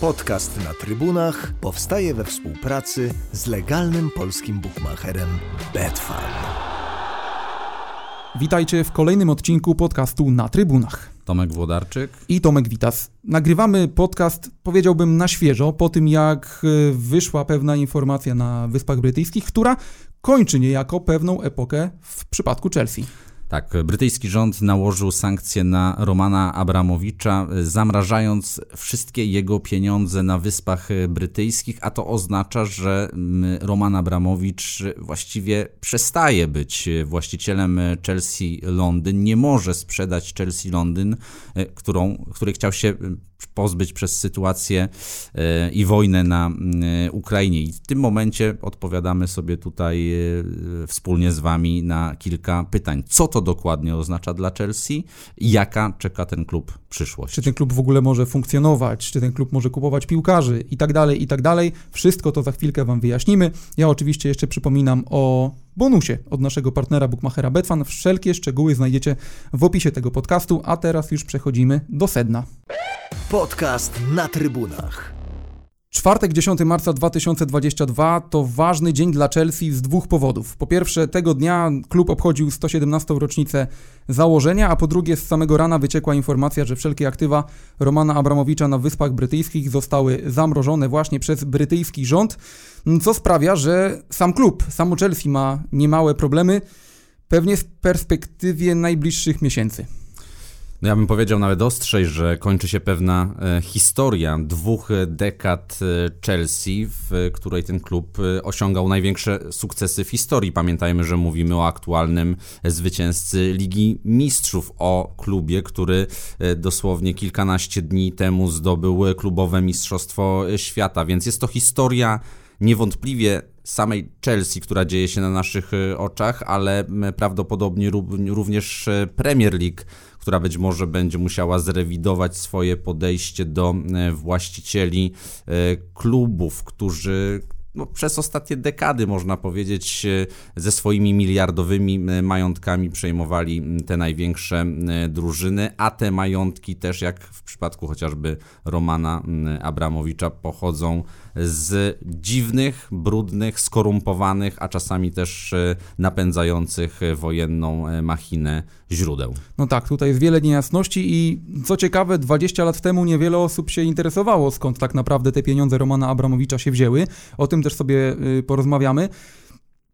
Podcast na trybunach powstaje we współpracy z legalnym polskim bookmacherem Betfan. Witajcie w kolejnym odcinku podcastu na trybunach. Tomek Włodarczyk i Tomek Witas. Nagrywamy podcast, powiedziałbym, na świeżo, po tym jak e, wyszła pewna informacja na Wyspach Brytyjskich, która kończy niejako pewną epokę w przypadku Chelsea. Tak, brytyjski rząd nałożył sankcje na Romana Abramowicza, zamrażając wszystkie jego pieniądze na Wyspach Brytyjskich, a to oznacza, że Roman Abramowicz właściwie przestaje być właścicielem Chelsea Londyn, nie może sprzedać Chelsea Londyn, e, którą, której chciał się pozbyć przez sytuację e, i wojnę na e, Ukrainie. I w tym momencie odpowiadamy sobie tutaj e, wspólnie z Wami na kilka pytań. Co to dokładnie oznacza dla Chelsea jaka czeka ten klub przyszłość? Czy ten klub w ogóle może funkcjonować? Czy ten klub może kupować piłkarzy? I tak dalej, i tak dalej. Wszystko to za chwilkę Wam wyjaśnimy. Ja oczywiście jeszcze przypominam o bonusie od naszego partnera Bookmachera Betfan. Wszelkie szczegóły znajdziecie w opisie tego podcastu, a teraz już przechodzimy do sedna. Podcast na trybunach. Czwartek 10 marca 2022 to ważny dzień dla Chelsea z dwóch powodów. Po pierwsze, tego dnia klub obchodził 117. rocznicę założenia, a po drugie, z samego rana wyciekła informacja, że wszelkie aktywa Romana Abramowicza na Wyspach Brytyjskich zostały zamrożone właśnie przez brytyjski rząd, co sprawia, że sam klub, samo Chelsea ma niemałe problemy, pewnie w perspektywie najbliższych miesięcy. No ja bym powiedział nawet ostrzej, że kończy się pewna e, historia dwóch dekad e, Chelsea, w której ten klub e, osiągał największe sukcesy w historii. Pamiętajmy, że mówimy o aktualnym zwycięzcy Ligi Mistrzów, o klubie, który dosłownie kilkanaście dni temu zdobył klubowe Mistrzostwo Świata, więc jest to historia niewątpliwie samej Chelsea, która dzieje się na naszych oczach, ale prawdopodobnie również Premier League która być może będzie musiała zrewidować swoje podejście do e, właścicieli e, klubów, którzy no, przez ostatnie dekady, można powiedzieć, e, ze swoimi miliardowymi majątkami przejmowali te największe drużyny, a te majątki też, jak w przypadku chociażby Romana Abramowicza, pochodzą z dziwnych, brudnych, skorumpowanych, a czasami też e, napędzających wojenną e, machinę źródeł. No tak, tutaj jest wiele niejasności i co ciekawe, 20 lat temu niewiele osób się interesowało, skąd tak naprawdę te pieniądze Romana Abramowicza się wzięły. O tym też sobie y, porozmawiamy.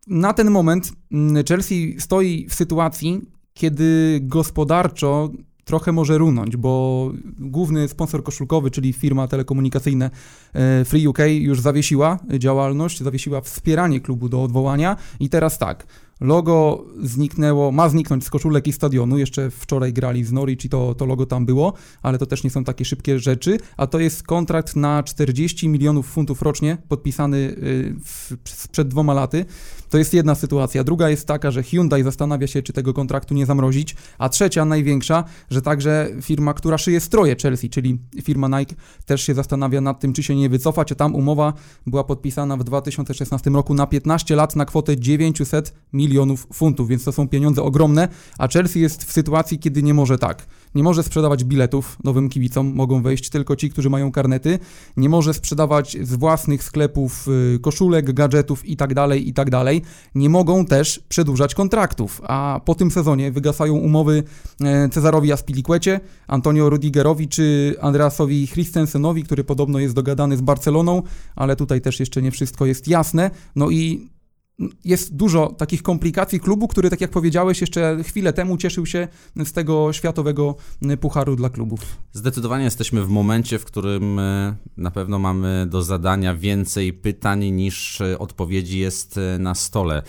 Na ten moment mm, Chelsea stoi w sytuacji, kiedy gospodarczo trochę może runąć, bo główny sponsor koszulkowy, czyli firma telekomunikacyjna e, Free UK już zawiesiła działalność, zawiesiła wspieranie klubu do odwołania i teraz tak, Logo zniknęło, ma zniknąć z koszulek i stadionu. Jeszcze wczoraj grali z Norwich i to, to logo tam było, ale to też nie są takie szybkie rzeczy. A to jest kontrakt na 40 milionów funtów rocznie, podpisany y, sprzed dwoma laty. To jest jedna sytuacja. Druga jest taka, że Hyundai zastanawia się, czy tego kontraktu nie zamrozić. A trzecia, największa, że także firma, która szyje stroje Chelsea, czyli firma Nike, też się zastanawia nad tym, czy się nie wycofać. A tam umowa była podpisana w 2016 roku na 15 lat na kwotę 900 milionów milionów funtów, więc to są pieniądze ogromne, a Chelsea jest w sytuacji, kiedy nie może tak. Nie może sprzedawać biletów nowym kibicom, mogą wejść tylko ci, którzy mają karnety. Nie może sprzedawać z własnych sklepów y, koszulek, gadżetów itd., tak itd. Tak nie mogą też przedłużać kontraktów, a po tym sezonie wygasają umowy e, Cezarowi Aspilicuecie, Antonio Rudigerowi czy Andreasowi Christensenowi, który podobno jest dogadany z Barceloną, ale tutaj też jeszcze nie wszystko jest jasne. No i jest dużo takich komplikacji klubu, który, tak jak powiedziałeś, jeszcze chwilę temu cieszył się z tego światowego pucharu dla klubów. Zdecydowanie jesteśmy w momencie, w którym e, na pewno mamy do zadania więcej pytań niż e, odpowiedzi jest na stole.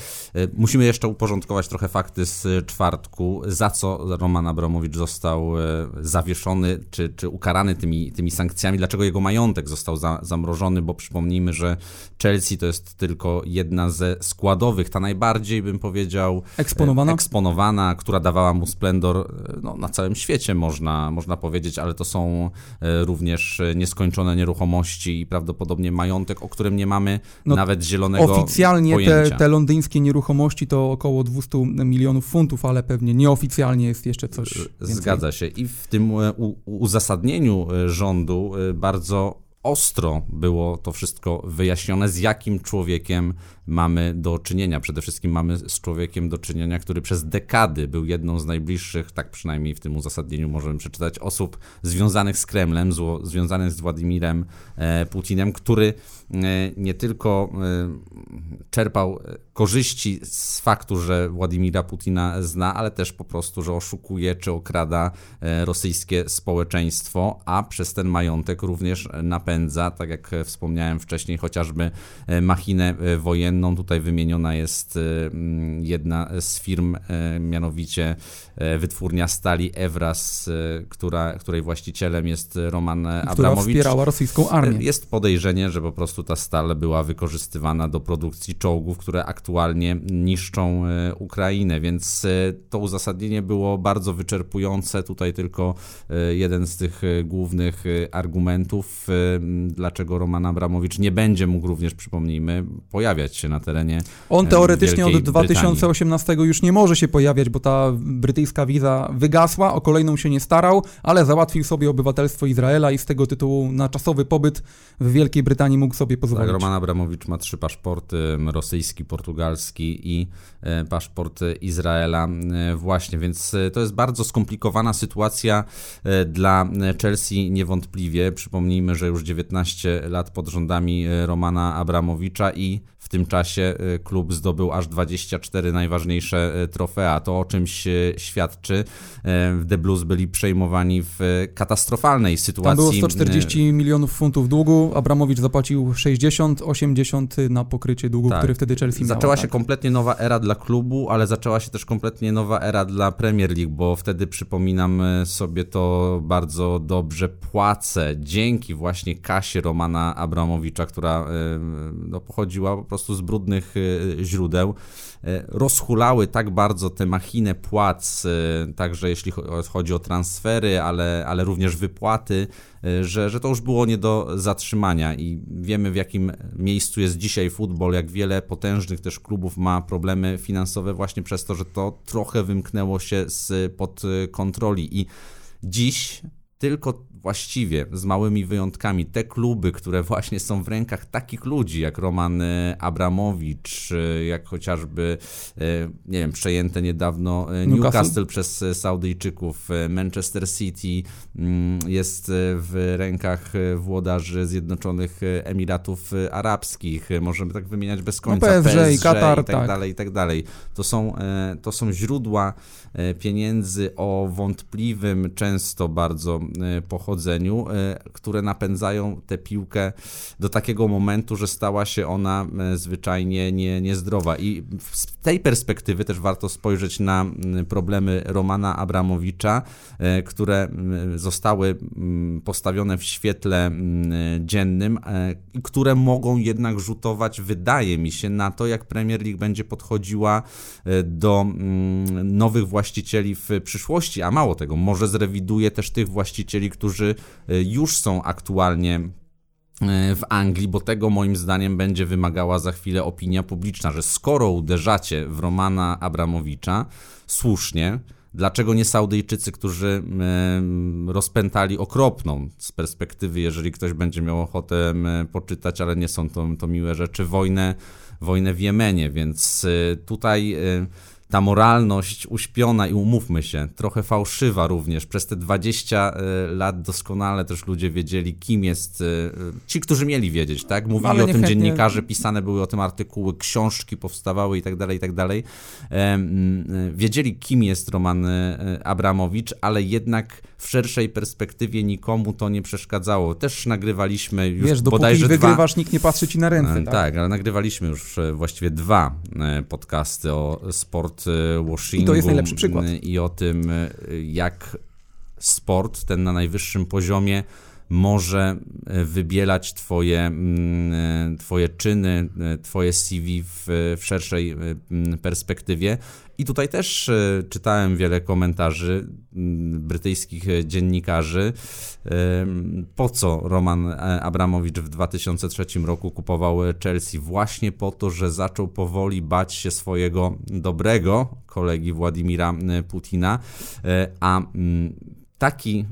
Musimy jeszcze uporządkować trochę fakty z czwartku, za co Roman Abramowicz został zawieszony czy, czy ukarany tymi, tymi sankcjami, dlaczego jego majątek został za, zamrożony, bo przypomnijmy, że Chelsea to jest tylko jedna ze składowych, ta najbardziej bym powiedział eksponowana, eksponowana która dawała mu splendor e, no, na całym świecie, można, można powiedzieć, ale to są e, również nieskończone nieruchomości i prawdopodobnie majątek, o którym nie mamy no, nawet zielonego Oficjalnie pojęcia. te, te londyńskie nieruchomości to około 200 milionów funtów, ale pewnie nieoficjalnie jest jeszcze coś. Zgadza się. I w tym uzasadnieniu rządu bardzo ostro było to wszystko wyjaśnione, z jakim człowiekiem mamy do czynienia. Przede wszystkim mamy z człowiekiem do czynienia, który przez dekady był jedną z najbliższych, tak przynajmniej w tym uzasadnieniu możemy przeczytać, osób związanych z Kremlem, zło, związanych z Władimirem e, Putinem, który nie tylko e, czerpał korzyści z faktu, że Władimira Putina zna, ale też po prostu, że oszukuje czy okrada rosyjskie społeczeństwo, a przez ten majątek również napędza, tak jak wspomniałem wcześniej, chociażby machinę wojenną, Tutaj wymieniona jest e, jedna z firm, e, mianowicie e, wytwórnia stali Evras, która, której właścicielem jest Roman która Abramowicz. wspierała rosyjską armię. Jest podejrzenie, że po prostu ta stal była wykorzystywana do produkcji czołgów, które aktualnie niszczą Ukrainę, więc to uzasadnienie było bardzo wyczerpujące. Tutaj tylko jeden z tych głównych argumentów, dlaczego Roman Abramowicz nie będzie mógł również, przypomnijmy, pojawiać się na terenie. On teoretycznie od 2018 Brytanii. już nie może się pojawiać, bo ta brytyjska wiza wygasła, o kolejną się nie starał, ale załatwił sobie obywatelstwo Izraela i z tego tytułu na czasowy pobyt w Wielkiej Brytanii mógł sobie pozwolić. Tak, Roman Abramowicz ma trzy paszporty, rosyjski, portugalski i e, paszport Izraela e, właśnie, więc e, to jest bardzo skomplikowana sytuacja dla Chelsea niewątpliwie. Przypomnijmy, że już 19 lat pod rządami Romana Abramowicza i w tym czasie y, klub zdobył aż 24 najważniejsze y, trofea. To o czymś y, świadczy. The Blues byli przejmowani w katastrofalnej sytuacji. Tam było 140 milionów funtów długu, Abramowicz zapłacił 60, 80 na pokrycie długu, tak. który wtedy Chelsea miał. Zaczęła się tak. kompletnie nowa era dla klubu, ale zaczęła się też kompletnie nowa era dla Premier League, bo wtedy przypominam sobie to bardzo dobrze płacę dzięki właśnie kasie Romana Abramowicza, która no, pochodziła po prostu prostu z brudnych e, źródeł, e, rozhulały tak bardzo tę machinę płac, e, także jeśli chodzi o transfery, ale, ale również wypłaty, że, że to już było nie do zatrzymania i wiemy w jakim miejscu jest dzisiaj futbol, jak wiele potężnych też klubów ma problemy finansowe właśnie przez to, że to trochę wymknęło się z pod kontroli. I dziś tylko właściwie z małymi wyjątkami te kluby, które właśnie są w rękach takich ludzi jak Roman e, Abramowicz, e, jak chociażby, e, nie wiem, przejęte niedawno Newcastle, Newcastle przez Saudyjczyków, Manchester City mm, jest w rękach włodarzy Zjednoczonych Emiratów Arabskich, możemy tak wymieniać bez końca, no PSG, PSG i Katar, i tak, tak, dalej, i tak dalej. To są, to są źródła pieniędzy o wątpliwym, często bardzo pochodzeniu pochodzeniu, e, które napędzają tę piłkę do takiego momentu, że stała się ona e, zwyczajnie nie, niezdrowa. I z tej perspektywy też warto spojrzeć na problemy Romana Abramowicza, e, które zostały postawione w świetle dziennym które mogą jednak rzutować, wydaje mi się, na to, jak Premier League będzie podchodziła do nowych właścicieli w przyszłości, a mało tego, może zrewiduje też tych właścicieli, którzy którzy e, już są aktualnie e, w Anglii, bo tego moim zdaniem będzie wymagała za chwilę opinia publiczna, że skoro uderzacie w Romana Abramowicza, słusznie, dlaczego nie Saudyjczycy, którzy e, rozpętali okropną z perspektywy, jeżeli ktoś będzie miał ochotę poczytać, ale nie są to, to miłe rzeczy, wojnę, wojnę w Jemenie, więc tutaj ta moralność uśpiona i umówmy się, trochę fałszywa również. Przez te 20 e, lat doskonale też ludzie wiedzieli, kim jest. E, ci, którzy mieli wiedzieć, tak? Mówili Ale o tym dziennikarze, pisane były o tym artykuły, książki powstawały i tak dalej, i tak dalej. E, wiedzieli, kim jest Roman Abramowicz, ale jednak w szerszej perspektywie nikomu to nie przeszkadzało. Też nagrywaliśmy już Wiesz, bodajże wygrywasz, dwa... nikt nie patrzy ci na ręce. Tak? tak, ale nagrywaliśmy już właściwie dwa podcasty o sport washingu. I to jest najlepszy przykład. I o tym, e, jak sport, ten na najwyższym poziomie, może e, wybielać twoje, mm, e, twoje czyny, twoje CV w, w szerszej perspektywie. I tutaj też czytałem wiele komentarzy brytyjskich dziennikarzy, po co Roman Abramowicz w 2003 roku kupował Chelsea? Właśnie po to, że zaczął powoli bać się swojego dobrego kolegi Władimira Putina, e, a taki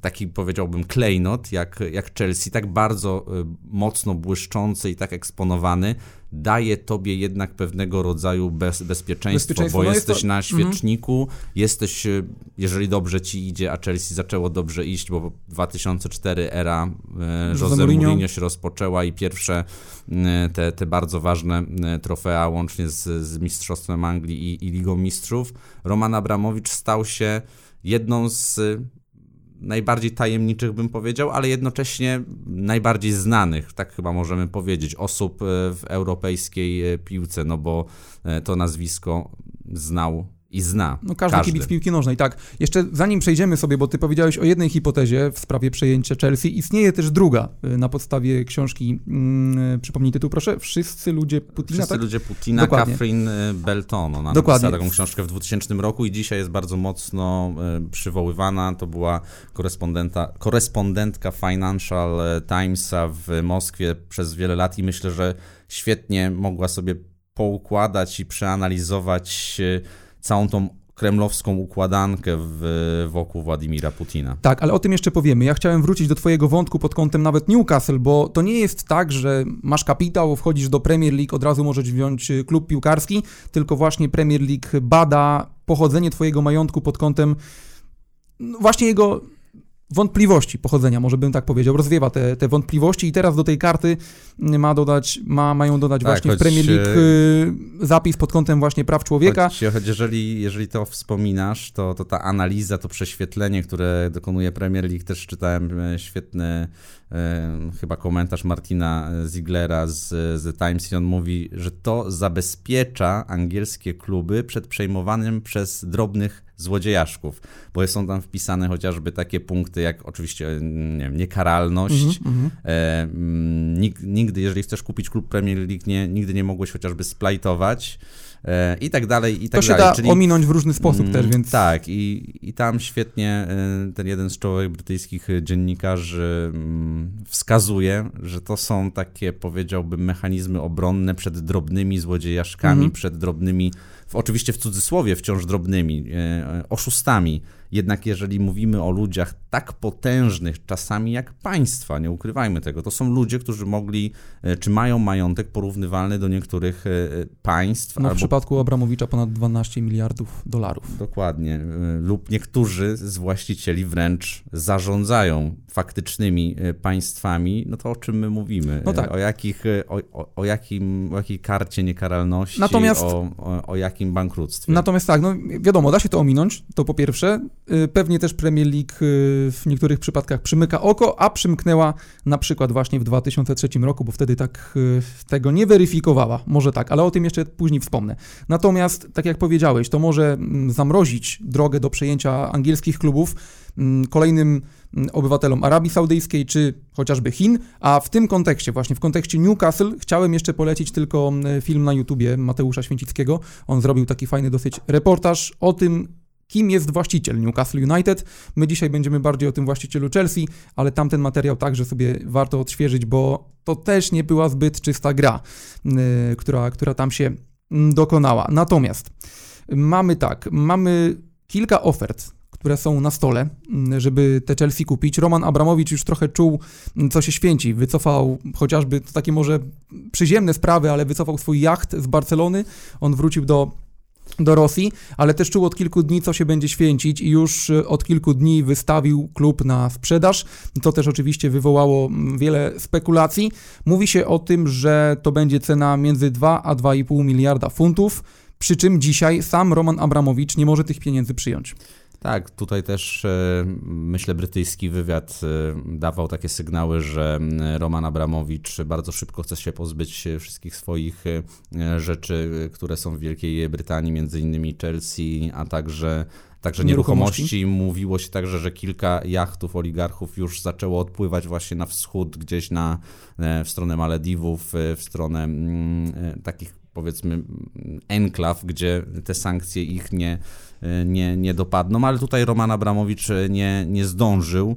taki powiedziałbym klejnot jak, jak Chelsea, tak bardzo mocno błyszczący i tak eksponowany, daje tobie jednak pewnego rodzaju bez, bezpieczeństwo, bezpieczeństwo, bo no jesteś to... na mhm. świeczniku, jesteś, e, jeżeli dobrze ci idzie, a Chelsea zaczęło dobrze iść, bo 2004 era e, Jose Mourinho. Mourinho się rozpoczęła i pierwsze te, te bardzo ważne trofea, łącznie z, z Mistrzostwem Anglii i, i Ligą Mistrzów, Roman Abramowicz stał się jedną z najbardziej tajemniczych, bym powiedział, ale jednocześnie najbardziej znanych, tak chyba możemy powiedzieć, osób e, w europejskiej e, piłce, no bo e, to nazwisko znał i zna. No każdy, każdy kibic piłki nożnej, tak. Jeszcze zanim przejdziemy sobie, bo ty powiedziałeś o jednej hipotezie w sprawie przejęcia Chelsea, istnieje też druga y, na podstawie książki, hmm, przypomnij tytuł proszę, Wszyscy ludzie Putina, Wszyscy tak? ludzie Putina, Dokładnie. Catherine y, Belton. Ona Dokładnie. napisała taką książkę w 2000 roku i dzisiaj jest bardzo mocno przywoływana. To była korespondenta, korespondentka Financial Timesa w Moskwie przez wiele lat i myślę, że świetnie mogła sobie poukładać i przeanalizować całą tą kremlowską układankę w, wokół Władimira Putina. Tak, ale o tym jeszcze powiemy. Ja chciałem wrócić do twojego wątku pod kątem nawet Newcastle, bo to nie jest tak, że masz kapitał, wchodzisz do Premier League, od razu możesz wziąć y, klub piłkarski, tylko właśnie Premier League bada pochodzenie twojego majątku pod kątem no, właśnie jego wątpliwości pochodzenia, może bym tak powiedział, rozwiewa te, te wątpliwości i teraz do tej karty ma dodać, ma, mają dodać tak, właśnie choć, w Premier League e, y, zapis pod kątem właśnie praw człowieka. Choć, choć jeżeli, jeżeli to wspominasz, to, to ta analiza, to prześwietlenie, które dokonuje Premier League, też czytałem e, świetny chyba komentarz Martina Ziglera z, z Times i on mówi, że to zabezpiecza angielskie kluby przed przejmowaniem przez drobnych złodziejaszków, bo są tam wpisane chociażby takie punkty jak oczywiście nie wiem, niekaralność. Mm -hmm. e, nigdy, jeżeli chcesz kupić klub Premier League, nie, nigdy nie mogłeś chociażby splajtować i tak dalej, i tak to dalej. To się da Czyli, ominąć w różny sposób mm, też, więc... Tak, i, i tam świetnie e, ten jeden z czołowych brytyjskich dziennikarzy mm, wskazuje, że to są takie, powiedziałbym, mechanizmy obronne przed drobnymi złodziejaszkami, mm -hmm. przed drobnymi oczywiście w cudzysłowie wciąż drobnymi, e, oszustami, jednak jeżeli mówimy o ludziach tak potężnych czasami jak państwa, nie ukrywajmy tego, to są ludzie, którzy mogli, e, czy mają majątek porównywalny do niektórych e, państw. No albo... w przypadku Abramowicza ponad 12 miliardów dolarów. Dokładnie. E, lub niektórzy z właścicieli wręcz zarządzają faktycznymi państwami, no to o czym my mówimy? No tak. O, jakich, o, o, jakim, o jakiej karcie niekaralności, Natomiast... o, o, o jakim bankructwie? Natomiast tak, no wiadomo, da się to ominąć, to po pierwsze. Y, pewnie też Premier League y, w niektórych przypadkach przymyka oko, a przymknęła na przykład właśnie w 2003 roku, bo wtedy tak y, tego nie weryfikowała. Może tak, ale o tym jeszcze później wspomnę. Natomiast, tak jak powiedziałeś, to może mm, zamrozić drogę do przejęcia angielskich klubów mm, kolejnym mm, obywatelom Arabii Saudyjskiej czy chociażby Chin, a w tym kontekście, właśnie w kontekście Newcastle, chciałem jeszcze polecić tylko film na YouTubie Mateusza Święcickiego. On zrobił taki fajny dosyć reportaż o tym, kim jest właściciel Newcastle United. My dzisiaj będziemy bardziej o tym właścicielu Chelsea, ale tamten materiał także sobie warto odświeżyć, bo to też nie była zbyt czysta gra, yy, która, która tam się mm, dokonała. Natomiast mamy tak, mamy kilka ofert, które są na stole, mm, żeby te Chelsea kupić. Roman Abramowicz już trochę czuł, mm, co się święci. Wycofał chociażby takie może przyziemne sprawy, ale wycofał swój jacht z Barcelony. On wrócił do do Rosji, ale też czuł od kilku dni, co się będzie święcić i już e, od kilku dni wystawił klub na sprzedaż. To też oczywiście wywołało mm, wiele spekulacji. Mówi się o tym, że to będzie cena między 2 a 2,5 miliarda funtów, przy czym dzisiaj sam Roman Abramowicz nie może tych pieniędzy przyjąć. Tak, tutaj też e, myślę brytyjski wywiad e, dawał takie sygnały, że Roman Abramowicz bardzo szybko chce się pozbyć wszystkich swoich e, rzeczy, które są w Wielkiej Brytanii, między innymi Chelsea, a także Także nieruchomości. nieruchomości. Mówiło się także, że kilka jachtów oligarchów już zaczęło odpływać właśnie na wschód, gdzieś na, w stronę Malediwów, w stronę takich powiedzmy enklaw, gdzie te sankcje ich nie, nie, nie dopadną, ale tutaj Roman Abramowicz nie, nie zdążył.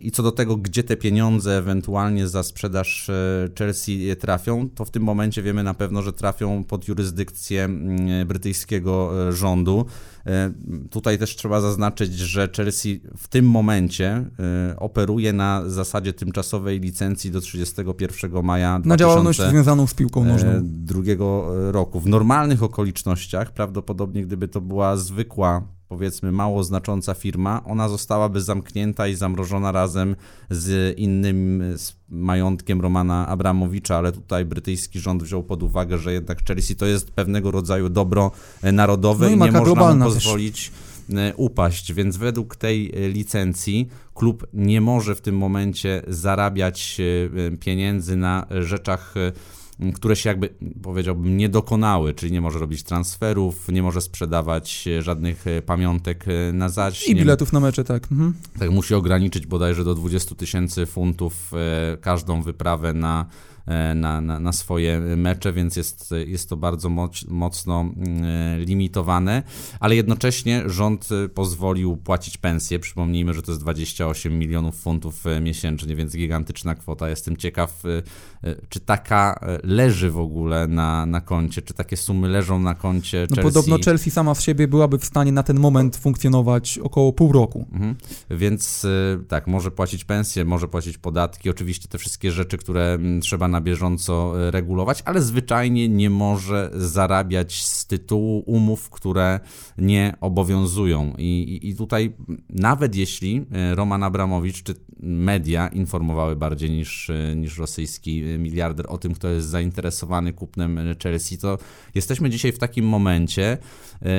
I co do tego, gdzie te pieniądze ewentualnie za sprzedaż e, Chelsea trafią, to w tym momencie wiemy na pewno, że trafią pod jurysdykcję brytyjskiego e, rządu. E, tutaj też trzeba zaznaczyć, że Chelsea w tym momencie e, operuje na zasadzie tymczasowej licencji do 31 maja Na działalność związaną z piłką nożną. drugiego roku. W normalnych okolicznościach, prawdopodobnie gdyby to była zwykła powiedzmy mało znacząca firma, ona zostałaby zamknięta i zamrożona razem z innym z majątkiem Romana Abramowicza, ale tutaj brytyjski rząd wziął pod uwagę, że jednak Chelsea to jest pewnego rodzaju dobro narodowe no i, i nie można mu pozwolić też. upaść, więc według tej licencji klub nie może w tym momencie zarabiać e, pieniędzy na rzeczach które się jakby, powiedziałbym, nie dokonały, czyli nie może robić transferów, nie może sprzedawać e, żadnych e, pamiątek e, na zaś. I biletów na mecze, tak. Mhm. Tak, musi ograniczyć bodajże do 20 tysięcy funtów każdą wyprawę na na, na, na swoje mecze, więc jest, jest to bardzo moc, mocno mm, e, limitowane, ale jednocześnie rząd e, pozwolił płacić pensje. Przypomnijmy, że to jest 28 milionów funtów miesięcznie, więc gigantyczna kwota. Jestem ciekaw, czy taka leży w ogóle na, na koncie, czy takie sumy leżą na koncie no, Chelsea. Podobno Chelsea sama z siebie byłaby w stanie na ten moment funkcjonować około pół roku. Mhm. Więc tak, może płacić pensje, może płacić podatki, oczywiście te wszystkie rzeczy, które mm, trzeba na bieżąco e, regulować, ale zwyczajnie nie może zarabiać z tytułu umów, które nie obowiązują. I, i, i tutaj nawet jeśli e, Roman Abramowicz czy media informowały bardziej niż, e, niż rosyjski miliarder o tym, kto jest zainteresowany kupnem Chelsea, to jesteśmy dzisiaj w takim momencie,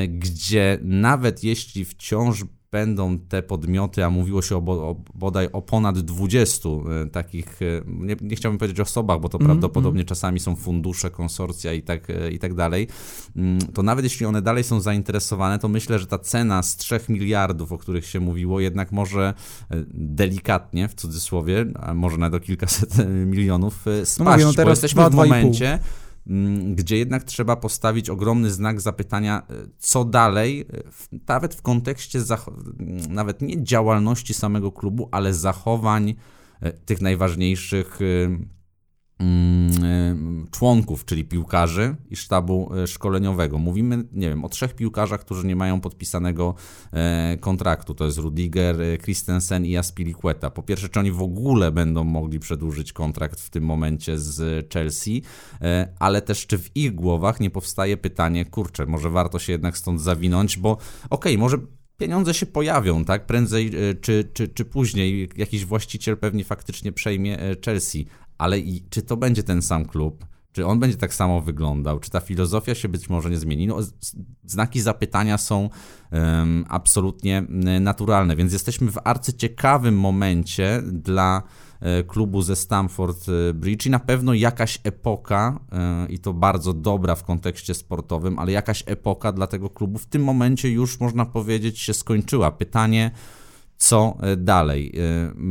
gdzie nawet jeśli wciąż będą te podmioty, a mówiło się o, o bodaj o ponad 20 e, takich, e, nie, nie chciałbym powiedzieć osobach, bo to mm, prawdopodobnie mm. czasami są fundusze, konsorcja i tak, e, i tak dalej, mm, to nawet jeśli one dalej są zainteresowane, to myślę, że ta cena z 3 miliardów, o których się mówiło, jednak może delikatnie, w cudzysłowie, a może nawet o kilkaset milionów spaść, no mówię, no teraz bo jesteśmy 2, w momencie, gdzie jednak trzeba postawić ogromny znak zapytania, e, co dalej, e, nawet w kontekście mm, nawet nie działalności samego klubu, ale zachowań e, tych najważniejszych Mm, członków, czyli piłkarzy i sztabu e, szkoleniowego. Mówimy, nie wiem, o trzech piłkarzach, którzy nie mają podpisanego e, kontraktu. To jest Rudiger, Christensen i Aspilicueta. Po pierwsze, czy oni w ogóle będą mogli przedłużyć kontrakt w tym momencie z Chelsea, ale też czy w ich głowach nie powstaje pytanie, kurczę, może warto się jednak stąd zawinąć, bo okej, okay, może pieniądze się pojawią, tak? Prędzej czy, czy, czy później jakiś właściciel pewnie faktycznie przejmie Chelsea, ale i, czy to będzie ten sam klub? Czy on będzie tak samo wyglądał? Czy ta filozofia się być może nie zmieni? No, znaki zapytania są um, absolutnie naturalne, więc jesteśmy w arcyciekawym momencie dla e, klubu ze Stamford e, Bridge i na pewno jakaś epoka, e, i to bardzo dobra w kontekście sportowym, ale jakaś epoka dla tego klubu w tym momencie już można powiedzieć się skończyła. Pytanie, co e, dalej.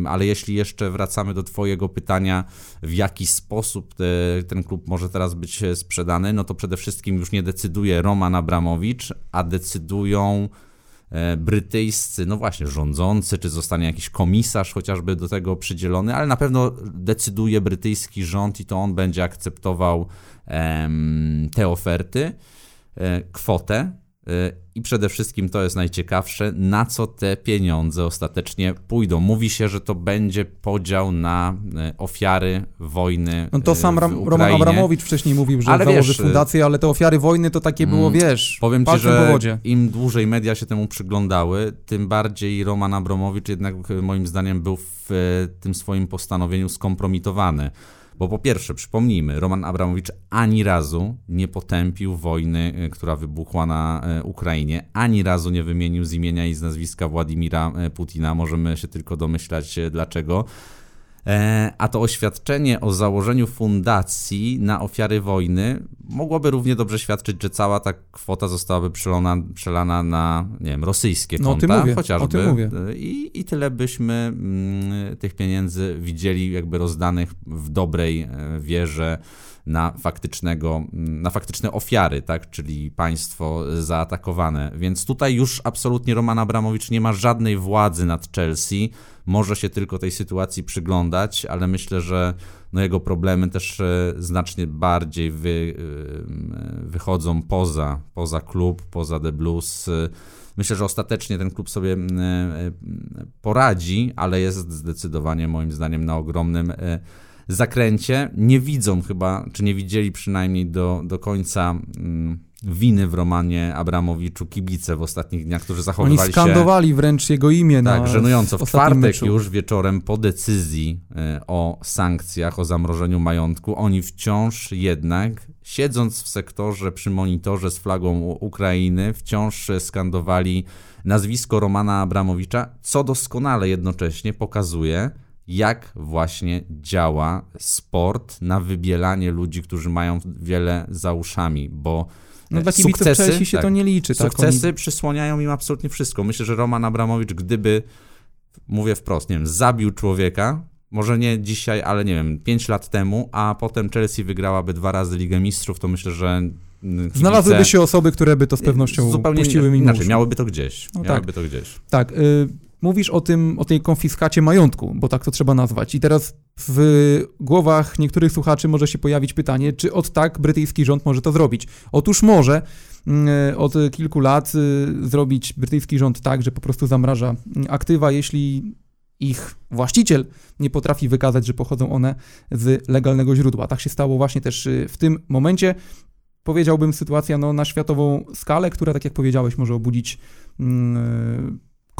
E, ale jeśli jeszcze wracamy do Twojego pytania, w jaki sposób te, ten klub może teraz być e, sprzedany, no to przede wszystkim już nie decyduje Roman Abramowicz, a decydują brytyjscy, no właśnie, rządzący, czy zostanie jakiś komisarz chociażby do tego przydzielony, ale na pewno decyduje brytyjski rząd i to on będzie akceptował te oferty, e, kwotę I przede wszystkim to jest najciekawsze, na co te pieniądze ostatecznie pójdą. Mówi się, że to będzie podział na y, ofiary wojny. No to sam Ram, Roman Abramowicz wcześniej mówił, że ale założy wiesz, y, fundację, ale te ofiary wojny to takie było, mm, wiesz, powiem ci, że im dłużej media się temu przyglądały, tym bardziej Roman Abramowicz jednak moim zdaniem był w tym swoim postanowieniu skompromitowany. Bo po pierwsze, przypomnijmy, Roman Abramowicz ani razu nie potępił wojny, e, która wybuchła na e, Ukrainie, ani razu nie wymienił z imienia i z nazwiska Władimira e, Putina. Możemy się tylko domyślać dlaczego. E, a to oświadczenie o założeniu fundacji na ofiary wojny mogłoby równie dobrze świadczyć, że cała ta kwota zostałaby przelana, przelana na, nie wiem, rosyjskie no, konta, mówię, chociażby. mówię. I, I tyle byśmy mm, tych pieniędzy widzieli jakby rozdanych w dobrej e, wierze na, faktycznego, na faktyczne ofiary, tak? czyli państwo zaatakowane. Więc tutaj już absolutnie Roman Abramowicz nie ma żadnej władzy nad Chelsea, może się tylko tej sytuacji przyglądać, ale myślę, że no jego problemy też e, znacznie bardziej wy, e, wychodzą poza, poza klub, poza The Blues. Myślę, że ostatecznie ten klub sobie poradzi, ale jest zdecydowanie moim zdaniem na ogromnym zakręcie. Nie widzą chyba, czy nie widzieli przynajmniej do, do końca mm, winy w Romanie Abramowiczu kibice w ostatnich dniach, którzy zachowywali Oni skandowali się, wręcz jego imię tak, na żenująco. W czwartek meczu. już wieczorem po decyzji e, o sankcjach, o zamrożeniu majątku, oni wciąż jednak, siedząc w sektorze przy monitorze z flagą Ukrainy, wciąż skandowali nazwisko Romana Abramowicza, co doskonale jednocześnie pokazuje, jak właśnie działa sport na wybielanie ludzi, którzy mają wiele za uszami, bo no dla sukcesy Chelsea się tak, to nie liczy. Sukcesy tak, oni... przysłaniają im absolutnie wszystko. Myślę, że Roman Abramowicz, gdyby, mówię wprost, nie wiem, zabił człowieka, może nie dzisiaj, ale nie wiem, 5 lat temu, a potem Chelsea wygrałaby dwa razy Ligę Mistrzów, to myślę, że kibice... Znalazłyby się osoby, które by to z pewnością zupełnie puściły mi inaczej, miałyby to gdzieś. No miałyby tak. to gdzieś. Tak, y mówisz o tym, o tej konfiskacie majątku, bo tak to trzeba nazwać. I teraz w głowach niektórych słuchaczy może się pojawić pytanie, czy od tak brytyjski rząd może to zrobić. Otóż może mm, od kilku lat y, zrobić brytyjski rząd tak, że po prostu zamraża aktywa, jeśli ich właściciel nie potrafi wykazać, że pochodzą one z legalnego źródła. Tak się stało właśnie też y, w tym momencie. Powiedziałbym sytuacja no, na światową skalę, która, tak jak powiedziałeś, może obudzić yy,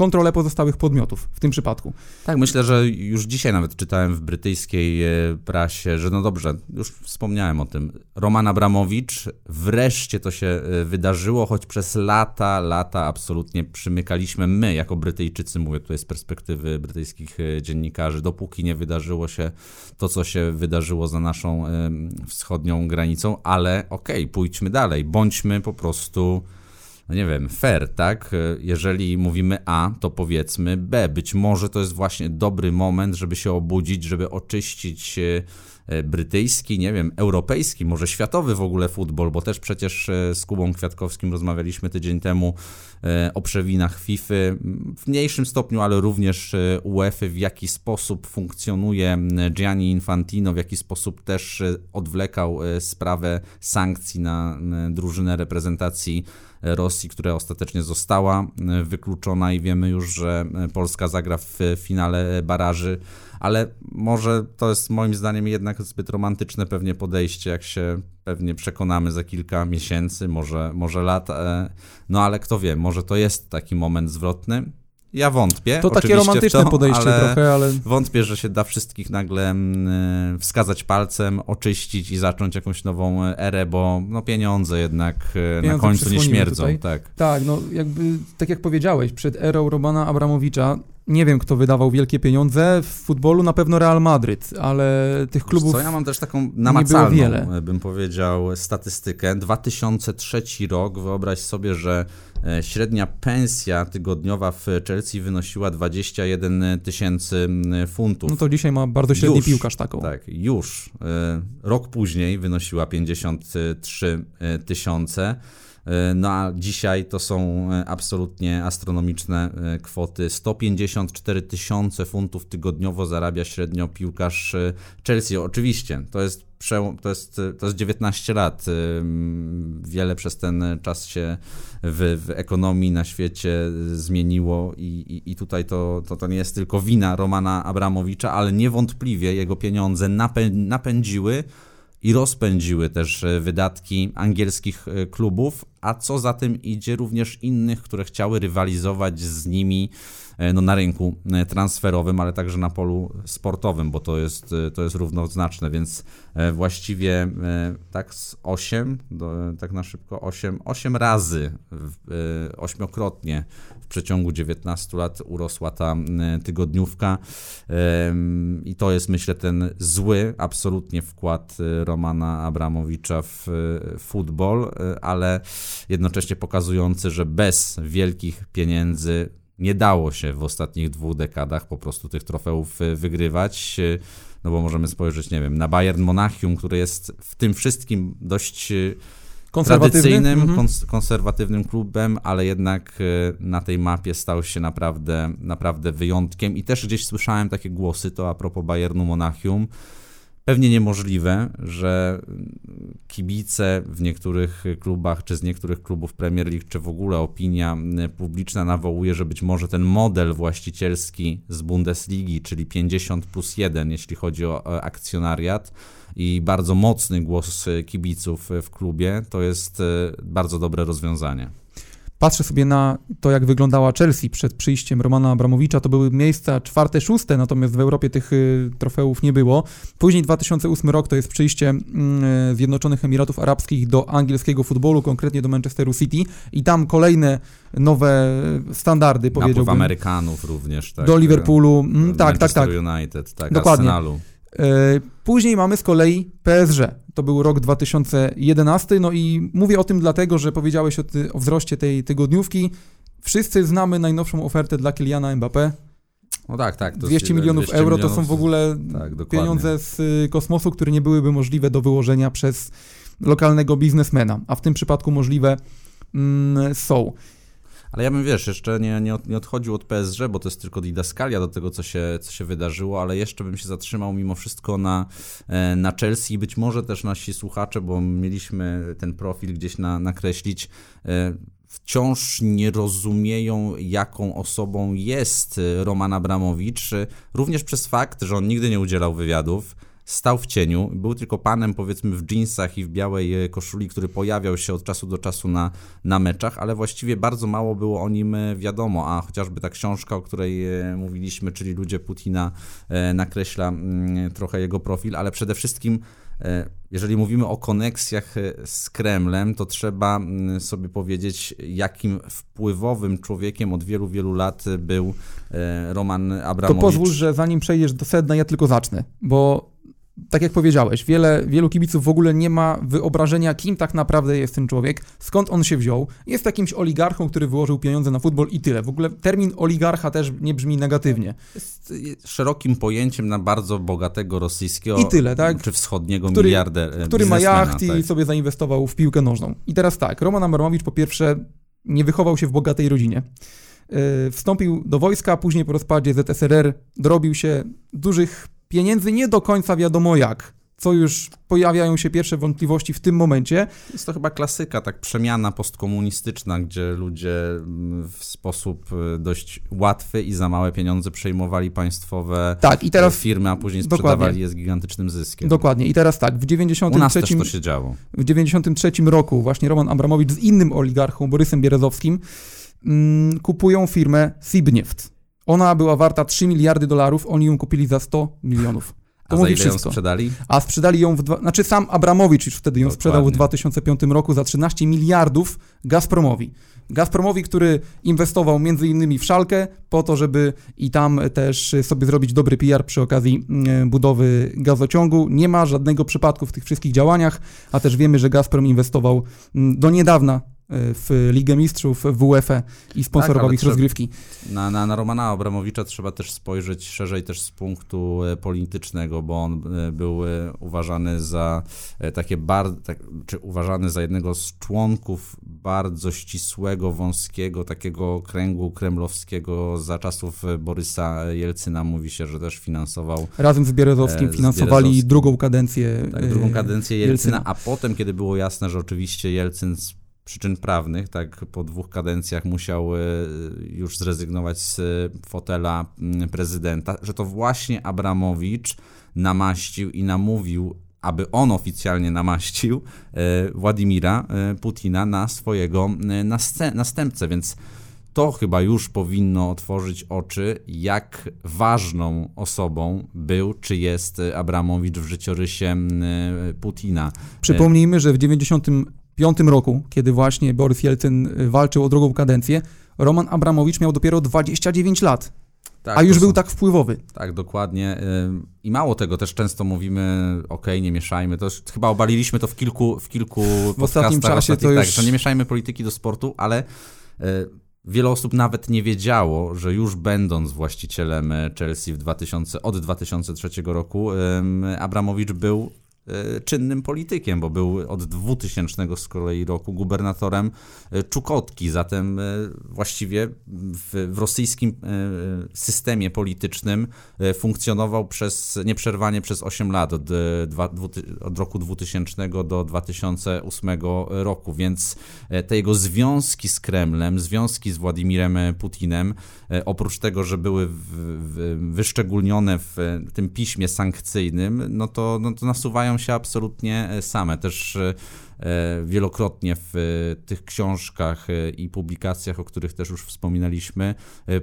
kontrolę pozostałych podmiotów w tym przypadku. Tak, myślę, że już dzisiaj nawet czytałem w brytyjskiej e, prasie, że no dobrze, już wspomniałem o tym. Roman Abramowicz, wreszcie to się e, wydarzyło, choć przez lata, lata absolutnie przymykaliśmy my, jako Brytyjczycy, mówię tutaj z perspektywy brytyjskich e, dziennikarzy, dopóki nie wydarzyło się to, co się wydarzyło za naszą wschodnią granicą, ale okej, okay, pójdźmy dalej, bądźmy po prostu no nie wiem, fair, tak? Jeżeli mówimy A, to powiedzmy B. Być może to jest właśnie dobry moment, żeby się obudzić, żeby oczyścić brytyjski, nie wiem, europejski, może światowy w ogóle futbol, bo też przecież e, z Kubą Kwiatkowskim rozmawialiśmy tydzień temu e, o przewinach FIFA, w mniejszym stopniu, ale również UEFA, w jaki sposób funkcjonuje Gianni Infantino, w jaki sposób też odwlekał sprawę sankcji na drużynę reprezentacji Rosji, która ostatecznie została e, wykluczona i wiemy już, że e, Polska zagra w finale baraży, ale może to jest moim zdaniem jednak zbyt romantyczne pewnie podejście, jak się pewnie przekonamy za kilka miesięcy, może, może lat, e, no ale kto wie, może to jest taki moment zwrotny. Ja wątpię. To takie romantyczne to, podejście ale trochę, ale. Wątpię, że się da wszystkich nagle mm, wskazać palcem, oczyścić i zacząć jakąś nową erę, bo no, pieniądze jednak e, pieniądze na końcu nie śmierdzą. Tutaj. Tak. tak, no jakby, tak jak powiedziałeś, przed erą Romana Abramowicza nie wiem, kto wydawał wielkie pieniądze w futbolu, na pewno Real Madryt, ale tych klubów. Co ja mam też taką namacalną, wiele. bym powiedział, statystykę. 2003 rok, wyobraź sobie, że e, średnia pensja tygodniowa w Chelsea wynosiła 21 tysięcy funtów. No to dzisiaj ma bardzo średni już, piłkarz taką. Tak, już. E, rok później wynosiła 53 e, tysiące. E, no a dzisiaj to są e, absolutnie astronomiczne e, kwoty. 154 tysiące funtów tygodniowo zarabia średnio piłkarz Chelsea. Oczywiście, to jest to jest, to jest 19 lat. Wiele przez ten czas się w, w ekonomii na świecie zmieniło i, i, i tutaj to, to, to nie jest tylko wina Romana Abramowicza, ale niewątpliwie jego pieniądze napę, napędziły i rozpędziły też e, wydatki angielskich e, klubów, a co za tym idzie również innych, które chciały rywalizować z nimi e, no, na rynku transferowym, ale także na polu sportowym, bo to jest, to jest równoznaczne, więc właściwie tak z 8, do, tak na szybko 8, 8 razy, ośmiokrotnie przeciągu 19 lat urosła ta tygodniówka i to jest myślę ten zły absolutnie wkład e, Romana Abramowicza w e, futbol, e, ale jednocześnie pokazujący, że bez wielkich pieniędzy nie dało się w ostatnich dwóch dekadach po prostu tych trofeów wygrywać. no bo możemy spojrzeć, nie wiem, na Bayern Monachium, który jest w tym wszystkim dość tradycyjnym, Mhm. kons- konserwatywnym klubem, ale jednak y, na tej mapie stał się naprawdę, naprawdę wyjątkiem. I też gdzieś słyszałem takie głosy, to a propos Bayernu Monachium, pewnie niemożliwe, że kibice w niektórych klubach, czy z niektórych klubów Premier League, czy w ogóle opinia y, publiczna nawołuje, że być może ten model właścicielski z Bundesligi, czyli 50 plus 1, jeśli chodzi o o akcjonariat i bardzo mocny głos kibiców w klubie, to jest y, bardzo dobre rozwiązanie. Patrzę sobie na to, jak wyglądała Chelsea przed przyjściem Romana Abramowicza. To były miejsca czwarte, szóste, natomiast w Europie tych y, trofeów nie było. Później 2008 rok to jest przyjście mm, y, Zjednoczonych Emiratów Arabskich do angielskiego futbolu, konkretnie do Manchesteru City i tam kolejne nowe standardy, Napływ powiedziałbym. Amerykanów również, tak. do Liverpoolu. Mm, tak, tak, tak. Manchester United, tak, Dokładnie. Arsenalu. E, Później mamy z kolei PSG. To był rok 2011. No i mówię o tym dlatego, że powiedziałeś o, ty, o wzroście tej tygodniówki. Wszyscy znamy najnowszą ofertę dla Kyliana Mbappé. No tak, tak. to 200 jest, milionów 200 euro to milionów, są w ogóle tak, pieniądze z y, kosmosu, które nie byłyby możliwe do wyłożenia przez lokalnego biznesmena, a w tym przypadku możliwe mm, są. Ale ja bym, wiesz, jeszcze nie, nie, od, nie odchodził od PSG, bo to jest tylko didaskalia do tego, co się, co się wydarzyło, ale jeszcze bym się zatrzymał mimo wszystko na, e, na Chelsea i być może też nasi słuchacze, bo mieliśmy ten profil gdzieś na, nakreślić, e, wciąż nie rozumieją, jaką osobą jest Roman Abramowicz, również przez fakt, że on nigdy nie udzielał wywiadów, stał w cieniu, był tylko panem powiedzmy w jeansach i w białej e, koszuli, który pojawiał się od czasu do czasu na, na meczach, ale właściwie bardzo mało było o nim e, wiadomo, a chociażby ta książka, o której e, mówiliśmy, czyli Ludzie Putina, nakreśla mm, trochę jego profil, ale przede wszystkim jeżeli mówimy o koneksjach z Kremlem, to trzeba mm, sobie powiedzieć, jakim wpływowym człowiekiem od wielu, wielu lat był Roman To Abramowicz. pozwól, że zanim przejdziesz do sedna, ja tylko zacznę, bo tak jak powiedziałeś, wiele, wielu kibiców w ogóle nie ma wyobrażenia, kim tak naprawdę jest ten człowiek, skąd on się wziął. Jest jakimś oligarchą, który wyłożył pieniądze na futbol i tyle. W ogóle termin oligarcha też nie brzmi negatywnie. jest szerokim pojęciem na bardzo bogatego rosyjskiego I tyle, tak? czy wschodniego Który- miliarder, Który ma jacht i tak. sobie zainwestował w piłkę nożną. I teraz tak, Roman Abramowicz po pierwsze nie wychował się w bogatej rodzinie. Yy, Wstąpił do wojska, później po rozpadzie ZSRR dorobił się dużych pieniędzy, nie do końca wiadomo jak. Co już pojawiają się pierwsze wątpliwości w tym momencie. Jest to chyba klasyka, tak przemiana postkomunistyczna, gdzie ludzie mm, w sposób y, dość łatwy i za małe pieniądze przejmowali państwowe Tak, i teraz firmy, a później Dokładnie. sprzedawali je z gigantycznym zyskiem. dokładnie. I teraz tak, w U nas 93, też to się działo. w 93 roku właśnie Roman Abramowicz z innym oligarchą Borysem Bierezowskim mm, kupują firmę Sibnieft. Ona była warta 3 miliardy dolarów, oni ją kupili za 100 milionów. To A za mówi ile ją wszystko. sprzedali? A sprzedali ją w. Dwa, znaczy sam Abramowicz już wtedy ją Dokładnie. sprzedał w 2005 roku za 13 miliardów Gazpromowi. Gazpromowi, który inwestował między innymi w Szalkę po to, żeby i tam też sobie zrobić dobry PR przy okazji mm, budowy gazociągu. Nie ma żadnego przypadku w tych wszystkich działaniach, a też wiemy, że Gazprom inwestował mm, do niedawna w Ligę Mistrzów, w UEFA i sponsorował Tak, ich trzeba- rozgrywki. Na, na, na Romana Abramowicza trzeba też spojrzeć szerzej też z punktu e, politycznego, bo on e, był e, uważany za takie bardzo, tak, czy uważany za jednego z członków bardzo ścisłego, wąskiego takiego kręgu kremlowskiego za czasów Borysa Jelcyna. Mówi się, że też finansował Razem z Bierezowskim z finansowali Bierezowskim. drugą kadencję. tak, drugą kadencję Jelcyna, Jelcyna. a potem, kiedy było jasne, że oczywiście Jelcyn z przyczyn prawnych, tak po dwóch kadencjach musiał e, już zrezygnować z e, fotela mm, prezydenta, że to właśnie Abramowicz namaścił i namówił, aby on oficjalnie namaścił e, Władimira Putina na swojego następcę, więc to chyba już powinno otworzyć oczy, jak ważną osobą był czy jest Abramowicz w życiorysie m, e, Putina. Przypomnijmy, że w 1995 roku, kiedy właśnie Borys Jelcyn y, walczył o drugą kadencję, Roman Abramowicz miał dopiero 29 lat, Tak, a już to był są- tak wpływowy. Tak, dokładnie. Ym, I mało tego, też często mówimy, okej, nie mieszajmy. To już, chyba obaliliśmy to w kilku, w kilku ostatnim podcastach czasie to ostatnich, już- Tak, że nie mieszajmy polityki do sportu, ale y, Wiele osób nawet nie wiedziało, że już będąc właścicielem Chelsea w 2000, od 2003 roku, Abramowicz był czynnym politykiem, bo był od 2000 z kolei roku gubernatorem e, Czukotki, zatem e, właściwie w, w rosyjskim systemie politycznym funkcjonował przez nieprzerwanie przez 8 lat, od, od roku 2000 do 2008 roku, więc te jego związki z Kremlem, związki z Władimirem Putinem, oprócz tego, że były w, w, wyszczególnione w tym piśmie sankcyjnym, no to, no to nasuwają się absolutnie e, same. Też e, e, wielokrotnie w tych książkach i publikacjach, o których też już wspominaliśmy,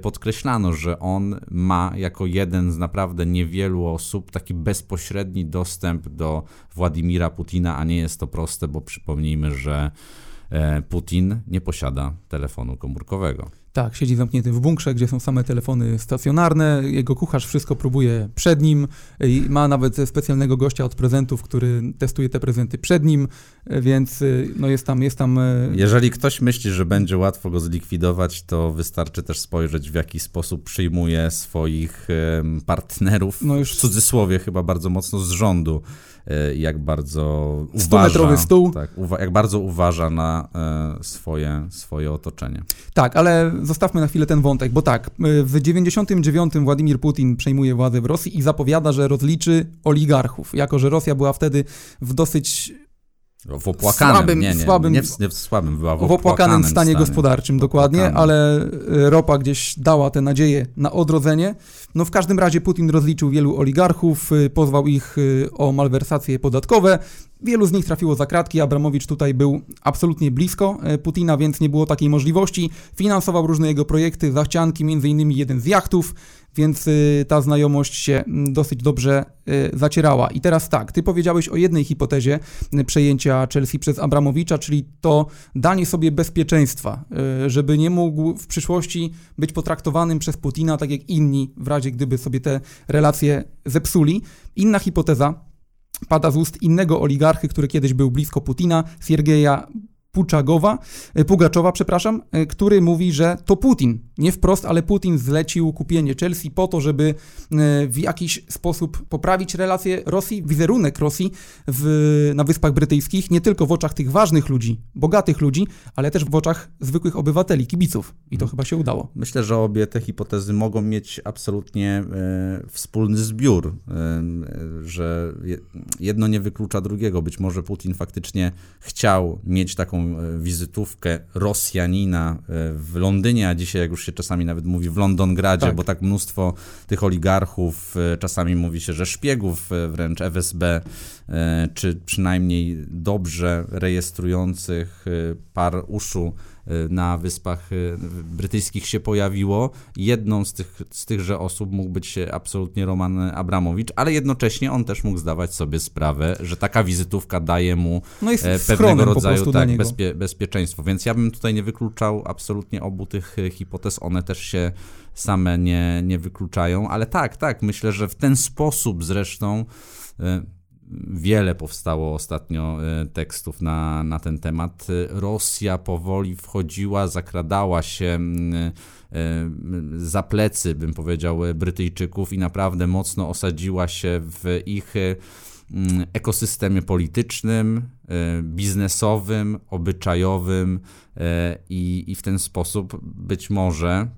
podkreślano, że on ma jako jeden z naprawdę niewielu osób taki bezpośredni dostęp do Władimira Putina, a nie jest to proste, bo przypomnijmy, że Putin nie posiada telefonu komórkowego. Tak, siedzi zamknięty w bunkrze, gdzie są same telefony stacjonarne. Jego kucharz wszystko próbuje przed nim i ma nawet specjalnego gościa od prezentów, który testuje te prezenty przed nim, więc no jest tam, jest tam... E, Jeżeli ktoś myśli, że będzie łatwo go zlikwidować, to wystarczy też spojrzeć, w jaki sposób przyjmuje swoich partnerów, no już... w cudzysłowie chyba bardzo mocno z rządu jak bardzo uważa, stół. Tak, jak bardzo uważa na e, swoje, swoje otoczenie. Tak, ale zostawmy na chwilę ten wątek, bo tak, e, w 99 Władimir Putin przejmuje władzę w Rosji i zapowiada, że rozliczy oligarchów, jako że Rosja była wtedy w dosyć w opłakanym, słabym, nie, nie, słabym, nie, w, nie w słabym, była w, w opłakanym stanie, stanie gospodarczym, dokładnie, ale ropa gdzieś dała tę nadzieję na odrodzenie. No w każdym razie Putin rozliczył wielu oligarchów, y, pozwał ich y, o malwersacje podatkowe. Wielu z nich trafiło za kratki. Abramowicz tutaj był absolutnie blisko Putina, więc nie było takiej możliwości. Finansował różne jego projekty, zachcianki, innymi jeden z jachtów więc y, ta znajomość się mm, dosyć dobrze y, zacierała. I teraz tak, ty powiedziałeś o jednej hipotezie y, przejęcia Chelsea przez Abramowicza, czyli to danie sobie bezpieczeństwa, żeby nie mógł w przyszłości być potraktowanym przez Putina tak jak inni, w razie gdyby sobie te relacje zepsuli. Inna hipoteza pada z ust innego oligarchy, który kiedyś był blisko Putina, Siergieja Puczagowa, e, Pugaczowa, przepraszam, e, który mówi, że to Putin, nie wprost, ale Putin zlecił kupienie Chelsea po to, żeby e, w jakiś sposób poprawić relacje Rosji, wizerunek Rosji w, na Wyspach Brytyjskich, nie tylko w oczach tych ważnych ludzi, bogatych ludzi, ale też w oczach zwykłych obywateli, kibiców. I to hmm. chyba się udało. Myślę, że obie te hipotezy mogą mieć absolutnie e, wspólny zbiór, e, że jedno nie wyklucza drugiego. Być może Putin faktycznie chciał mieć taką E, wizytówkę Rosjanina e, w Londynie, a dzisiaj, jak już się czasami nawet mówi, w Londongradzie, tak. bo tak mnóstwo tych oligarchów, e, czasami mówi się, że szpiegów wręcz FSB, czy przynajmniej dobrze rejestrujących par uszu na Wyspach y, Brytyjskich się pojawiło. Jedną z, tych, z tychże osób mógł być absolutnie Roman Abramowicz, ale jednocześnie on też mógł zdawać sobie sprawę, że taka wizytówka daje mu no e, pewnego rodzaju tak, bezpie, bezpieczeństwo. Więc ja bym tutaj nie wykluczał absolutnie obu tych hipotez. One też się same nie, nie wykluczają, ale tak, tak, myślę, że w ten sposób zresztą e, Wiele powstało ostatnio e, tekstów na, na ten temat. Rosja powoli wchodziła, zakradała się e, za plecy, bym powiedział, Brytyjczyków i naprawdę mocno osadziła się w ich Mm, ekosystemie politycznym, e, biznesowym, obyczajowym e, i, i w ten sposób być może,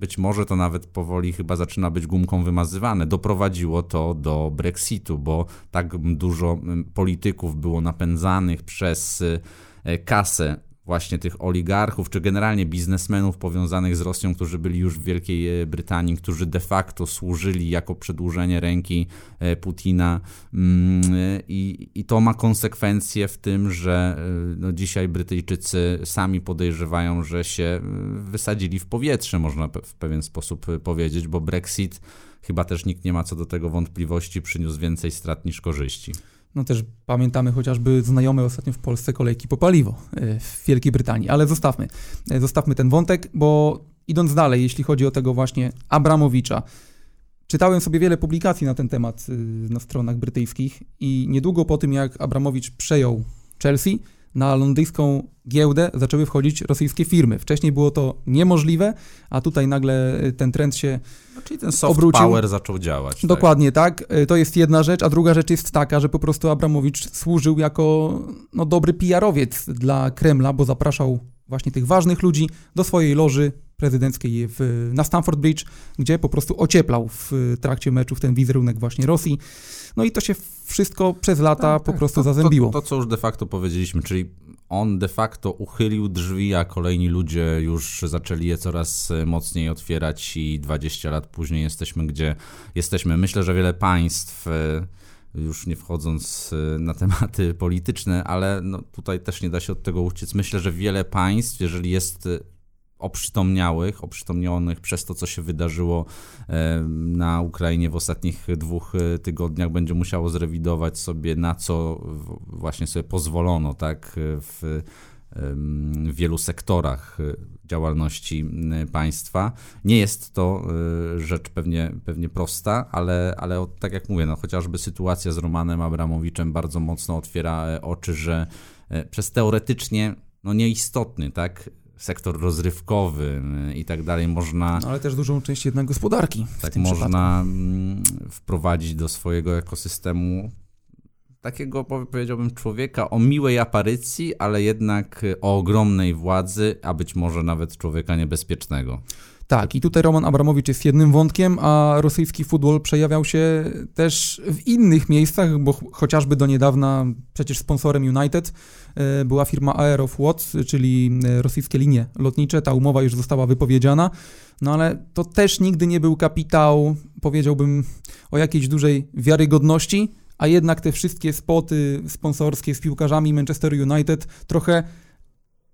być może to nawet powoli chyba zaczyna być gumką wymazywane, doprowadziło to do Brexitu, bo tak dużo polityków było napędzanych przez e, kasę właśnie tych oligarchów, czy generalnie biznesmenów powiązanych z Rosją, którzy byli już w Wielkiej e, Brytanii, którzy de facto służyli jako przedłużenie ręki e, Putina. Mm, I, i to ma konsekwencje w tym, że e, no, dzisiaj Brytyjczycy sami podejrzewają, że się wysadzili w powietrze, można w pewien sposób powiedzieć, bo Brexit chyba też nikt nie ma co do tego wątpliwości, przyniósł więcej strat niż korzyści. No też pamiętamy chociażby znajome ostatnio w Polsce kolejki po paliwo e, w Wielkiej Brytanii, ale zostawmy, e, zostawmy ten wątek, bo idąc dalej, jeśli chodzi o tego właśnie Abramowicza, czytałem sobie wiele publikacji na ten temat e, na stronach brytyjskich i niedługo po tym, jak Abramowicz przejął Chelsea, na londyńską giełdę zaczęły wchodzić rosyjskie firmy. Wcześniej było to niemożliwe, a tutaj nagle ten trend się no, Czyli ten soft obrócił. power zaczął działać. tak? Dokładnie tak. To jest jedna rzecz, a druga rzecz jest taka, że po prostu Abramowicz służył jako no, dobry PR-owiec dla Kremla, bo zapraszał właśnie tych ważnych ludzi do swojej loży prezydenckiej w, na Stamford Bridge, gdzie po prostu ocieplał w trakcie meczów ten wizerunek właśnie Rosji. No i to się wszystko przez lata tak, po tak. prostu to, zazębiło. To, to, co już de facto powiedzieliśmy, czyli on de facto uchylił drzwi, a kolejni ludzie już zaczęli je coraz mocniej otwierać i 20 lat później jesteśmy gdzie jesteśmy. Myślę, że wiele państw e, już nie wchodząc e, na tematy polityczne, ale no tutaj też nie da się od tego uciec. Myślę, że wiele państw, jeżeli jest oprzytomniałych, oprzytomnionych przez to, co się wydarzyło na Ukrainie w ostatnich dwóch e, tygodniach, będzie musiało zrewidować sobie, na co właśnie sobie pozwolono, tak, w w wielu sektorach e, działalności państwa. Nie jest to e, rzecz pewnie, pewnie prosta, ale, ale tak jak mówię, no chociażby sytuacja z Romanem Abramowiczem bardzo mocno otwiera oczy, że przez teoretycznie no nieistotny, tak, sektor rozrywkowy y, i tak dalej można... No, ale też dużą część jednak gospodarki. Tak, można przypadku. wprowadzić do swojego ekosystemu takiego, powiedziałbym, człowieka o miłej aparycji, ale jednak o ogromnej władzy, a być może nawet człowieka niebezpiecznego. Tak, i tutaj Roman Abramowicz jest jednym wątkiem, a rosyjski futbol przejawiał się też w innych miejscach, bo chociażby do niedawna przecież sponsorem United e, była firma Aeroflot, czyli e, rosyjskie linie lotnicze. Ta umowa już została wypowiedziana, no ale to też nigdy nie był kapitał, powiedziałbym, o jakiejś dużej wiarygodności, a jednak te wszystkie spoty sponsorskie z piłkarzami Manchester United trochę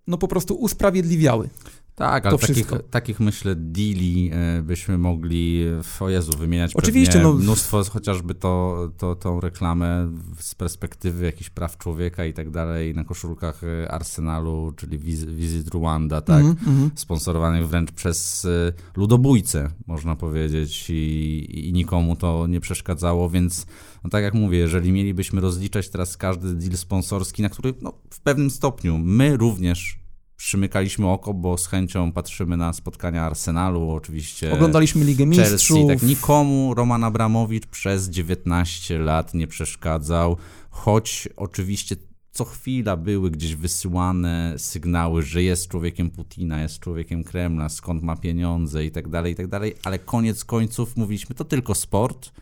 no po prostu usprawiedliwiały tak, ale takich, takich, myślę deali e, byśmy mogli, o Jezu, wymieniać Oczywiście, no... mnóstwo, chociażby to, to, tą reklamę z perspektywy jakichś praw człowieka i tak dalej na koszulkach e, Arsenalu, czyli Visit Rwanda, tak, mm -hmm. sponsorowanych wręcz przez e, ludobójcę, można powiedzieć i, i nikomu to nie przeszkadzało, więc no tak jak mówię, jeżeli mielibyśmy rozliczać teraz każdy deal sponsorski, na który no, w pewnym stopniu my również przymykaliśmy oko, bo z chęcią patrzymy na spotkania Arsenalu, oczywiście. Oglądaliśmy Ligę Mistrzów. Chelsea, tak nikomu Roman Abramowicz przez 19 lat nie przeszkadzał, choć oczywiście co chwila były gdzieś wysyłane sygnały, że jest człowiekiem Putina, jest człowiekiem Kremla, skąd ma pieniądze i tak dalej, i tak dalej, ale koniec końców mówiliśmy, to tylko sport,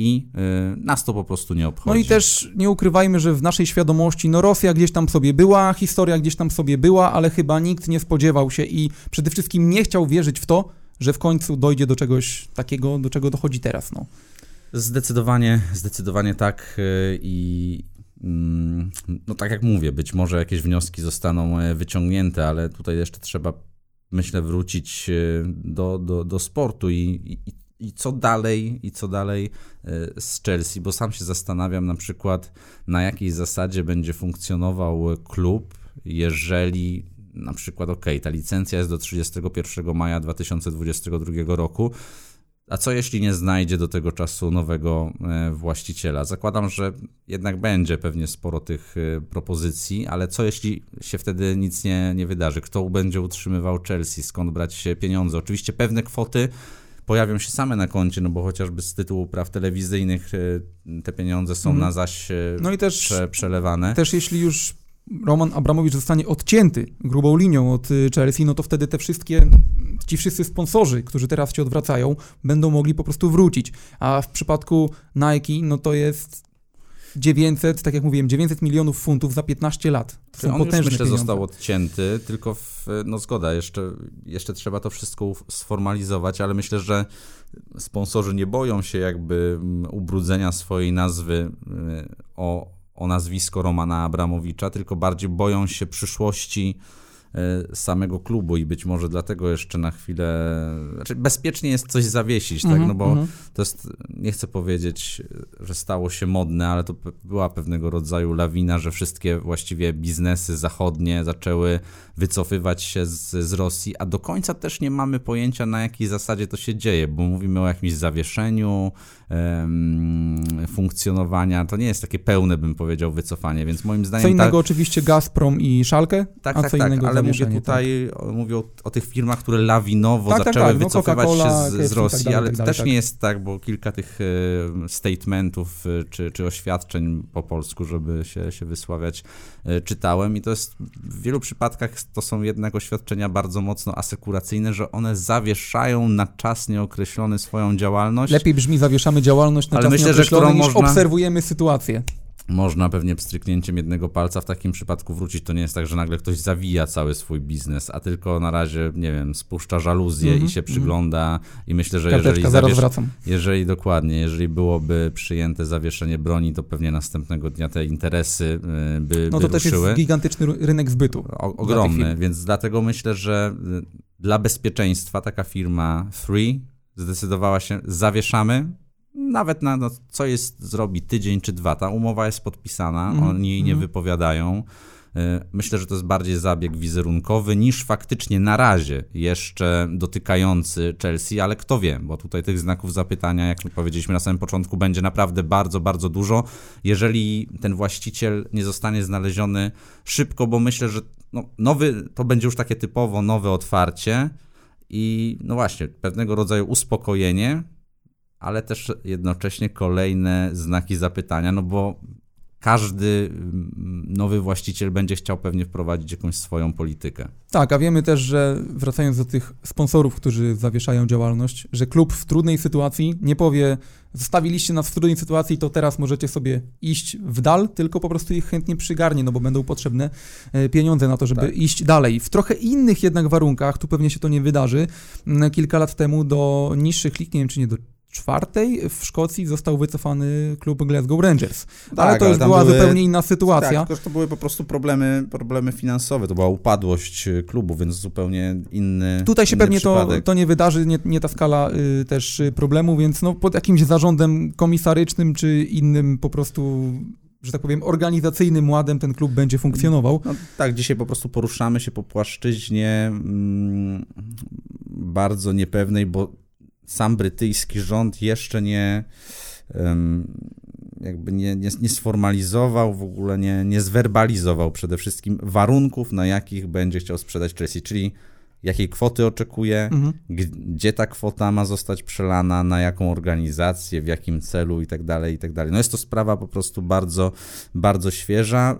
i y, nas to po prostu nie obchodzi. No i też nie ukrywajmy, że w naszej świadomości, no Rosja gdzieś tam sobie była, historia gdzieś tam sobie była, ale chyba nikt nie spodziewał się i przede wszystkim nie chciał wierzyć w to, że w końcu dojdzie do czegoś takiego, do czego dochodzi teraz. No. Zdecydowanie, zdecydowanie tak y, i mm, no tak jak mówię, być może jakieś wnioski zostaną e, wyciągnięte, ale tutaj jeszcze trzeba myślę wrócić e, do, do, do sportu i, i, i co dalej, i co dalej e, z Chelsea, bo sam się zastanawiam na przykład, na jakiej zasadzie będzie funkcjonował klub, jeżeli na przykład, ok, ta licencja jest do 31 maja 2022 roku, a co jeśli nie znajdzie do tego czasu nowego e, właściciela? Zakładam, że jednak będzie pewnie sporo tych e, propozycji, ale co jeśli się wtedy nic nie, nie wydarzy? Kto będzie utrzymywał Chelsea? Skąd brać pieniądze? Oczywiście pewne kwoty pojawią się same na koncie, no bo chociażby z tytułu praw telewizyjnych e, te pieniądze są mm. na zaś e, no i też, prze, przelewane. Też jeśli już Roman Abramowicz zostanie odcięty grubą linią od e, Chelsea, no to wtedy te wszystkie, ci wszyscy sponsorzy, którzy teraz się odwracają, będą mogli po prostu wrócić. A w przypadku Nike, no to jest 900, tak jak mówiłem, 900 milionów funtów za 15 lat. To są on potężne już, myślę, pieniądze. został odcięty, tylko w, no zgoda, jeszcze, jeszcze trzeba to wszystko sformalizować, ale myślę, że sponsorzy nie boją się jakby mm, ubrudzenia swojej nazwy y, o, o nazwisko Romana Abramowicza, tylko bardziej boją się przyszłości samego klubu i być może dlatego jeszcze na chwilę, znaczy bezpiecznie jest coś zawiesić, tak, mhm, no bo mhm. to jest, nie chcę powiedzieć, że stało się modne, ale to była pewnego rodzaju lawina, że wszystkie właściwie biznesy zachodnie zaczęły wycofywać się z, z Rosji, a do końca też nie mamy pojęcia na jakiej zasadzie to się dzieje, bo mówimy o jakimś zawieszeniu, funkcjonowania. To nie jest takie pełne, bym powiedział, wycofanie, więc moim zdaniem... Co innego ta... oczywiście Gazprom i Szalkę, tak, a tak, co tak, innego ale mówię tutaj tak. mówię o, o, tych firmach, które lawinowo tak, tak zaczęły tak, no, wycofywać się z, z tak Rosji, dalej, ale to też nie jest tak, bo kilka tych e, statementów e, czy, czy oświadczeń po polsku, żeby się, się wysławiać, e, czytałem i to jest w wielu przypadkach to są jednak oświadczenia bardzo mocno asekuracyjne, że one zawieszają na czas nieokreślony swoją działalność. Lepiej brzmi zawieszamy działalność na Ale czas myślę, że którą niż można- obserwujemy sytuację. Można pewnie pstryknięciem jednego palca w takim przypadku wrócić. To nie jest tak, że nagle ktoś zawija cały swój biznes, a tylko na razie, nie wiem, spuszcza żaluzję Mhm, i się przygląda i myślę, że Karteczka, jeżeli, zaraz zawiesz... wracam. jeżeli dokładnie, jeżeli byłoby przyjęte zawieszenie broni, to pewnie następnego dnia te interesy y, by, No by to też ruszyły. jest gigantyczny ry- rynek zbytu. O, ogromny, więc dlatego myślę, że y, dla bezpieczeństwa taka firma Three zdecydowała się, zawieszamy, nawet na no, co jest, zrobi tydzień czy dwa. Ta umowa jest podpisana, Mhm, oni jej nie mhm. wypowiadają. Y, Myślę, że to jest bardziej zabieg wizerunkowy niż faktycznie na razie jeszcze dotykający Chelsea, ale kto wie, bo tutaj tych znaków zapytania, jak powiedzieliśmy na samym początku, będzie naprawdę bardzo, bardzo dużo. Jeżeli ten właściciel nie zostanie znaleziony szybko, bo myślę, że no, nowy to będzie już takie typowo nowe otwarcie i no właśnie, pewnego rodzaju uspokojenie, ale też jednocześnie kolejne znaki zapytania, no bo każdy mm, nowy właściciel będzie chciał pewnie wprowadzić jakąś swoją politykę. Tak, a wiemy też, że wracając do tych sponsorów, którzy zawieszają działalność, że klub w trudnej sytuacji nie powie, zostawiliście nas w trudnej sytuacji, to teraz możecie sobie iść w dal, tylko po prostu ich chętnie przygarnie, no bo będą potrzebne e, pieniądze na to, żeby Tak. iść dalej. W trochę innych jednak warunkach, tu pewnie się to nie wydarzy, kilka lat temu do niższych lig, nie wiem czy nie do czwartej, w Szkocji został wycofany klub Glasgow Rangers. ale Tak, to ale już tam była były- zupełnie inna sytuacja. Tak, tylko to były po prostu problemy, problemy finansowe, to była upadłość y, klubu, więc zupełnie inny Tutaj się inny pewnie to, przypadek. to nie wydarzy, nie, nie ta skala y, też y, problemu, więc no, pod jakimś zarządem komisarycznym czy innym po prostu, że tak powiem, organizacyjnym ładem ten klub będzie funkcjonował. No, tak, dzisiaj po prostu poruszamy się po płaszczyźnie mm, bardzo niepewnej, bo sam brytyjski rząd jeszcze nie jakby nie, nie, nie sformalizował, w ogóle nie, nie zwerbalizował przede wszystkim warunków, na jakich będzie chciał sprzedać Chelsea, czyli jakiej kwoty oczekuje, Mhm. gdzie ta kwota ma zostać przelana, na jaką organizację, w jakim celu i tak dalej, i tak dalej. No jest to sprawa po prostu bardzo, bardzo świeża.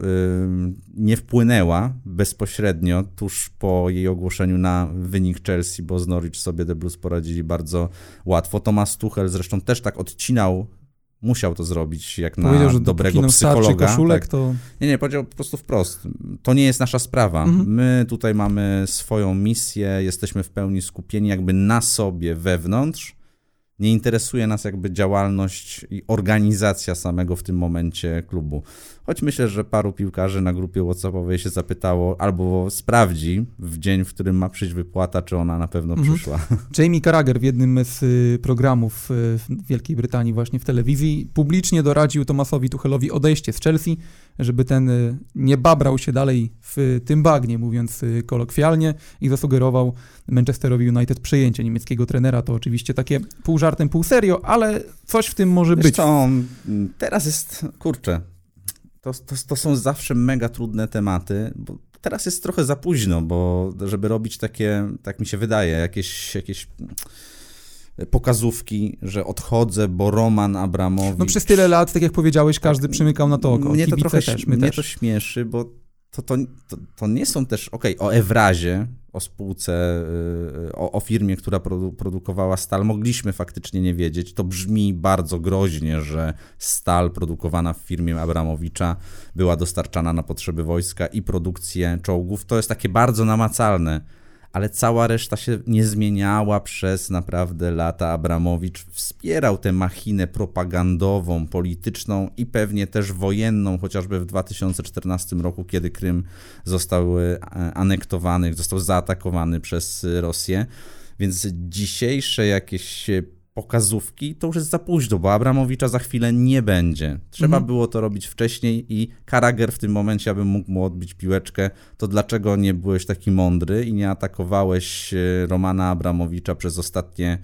Nie wpłynęła bezpośrednio tuż po jej ogłoszeniu na wynik Chelsea, bo z Norwich sobie The Blues poradzili bardzo łatwo. Thomas Tuchel zresztą też tak odcinał Musiał to zrobić jak na Powiedział, że dobrego psychologa. koszulek, tak. to Nie, nie, powiedział po prostu wprost. To nie jest nasza sprawa. Mhm. My tutaj mamy swoją misję, jesteśmy w pełni skupieni jakby na sobie wewnątrz. Nie interesuje nas jakby działalność i organizacja samego w tym momencie klubu. Choć myślę, że paru piłkarzy na grupie WhatsAppowej się zapytało albo sprawdzi w dzień, w którym ma przyjść wypłata, czy ona na pewno Mhm. przyszła. Jamie Carragher w jednym z y, programów y, w Wielkiej Brytanii właśnie w telewizji publicznie doradził Tomasowi Tuchelowi odejście z Chelsea, żeby ten y, nie babrał się dalej w tym bagnie, mówiąc y, kolokwialnie i zasugerował Manchesterowi United przejęcie niemieckiego trenera. To oczywiście takie pół żartem, pół serio, ale coś w tym może Wiesz być. co, teraz jest, kurczę, to, to, to są zawsze mega trudne tematy, bo teraz jest trochę za późno, bo żeby robić takie, tak mi się wydaje, jakieś, jakieś pokazówki, że odchodzę, bo Roman Abramowicz... No przez tyle lat, tak jak powiedziałeś, każdy przymykał na to oko. Mnie to Kibice trochę też, mnie też. to śmieszy, bo to, to, to, to nie są też, okej, o Ewrazie, o spółce, yy, o, o firmie, która produ, produkowała stal, mogliśmy faktycznie nie wiedzieć. To brzmi bardzo groźnie, że stal produkowana w firmie Abramowicza była dostarczana na potrzeby wojska i produkcję czołgów. To jest takie bardzo namacalne ale cała reszta się nie zmieniała przez naprawdę lata. Abramowicz wspierał tę machinę propagandową, polityczną i pewnie też wojenną, chociażby w 2014 roku, kiedy Krym został e, anektowany, został zaatakowany przez Rosję. Więc dzisiejsze jakieś pokazówki to już jest za późno, bo Abramowicza za chwilę nie będzie. Trzeba Mhm. było to robić wcześniej i Karager w tym momencie, aby mógł mu odbić piłeczkę, to dlaczego nie byłeś taki mądry i nie atakowałeś e, Romana Abramowicza przez ostatnie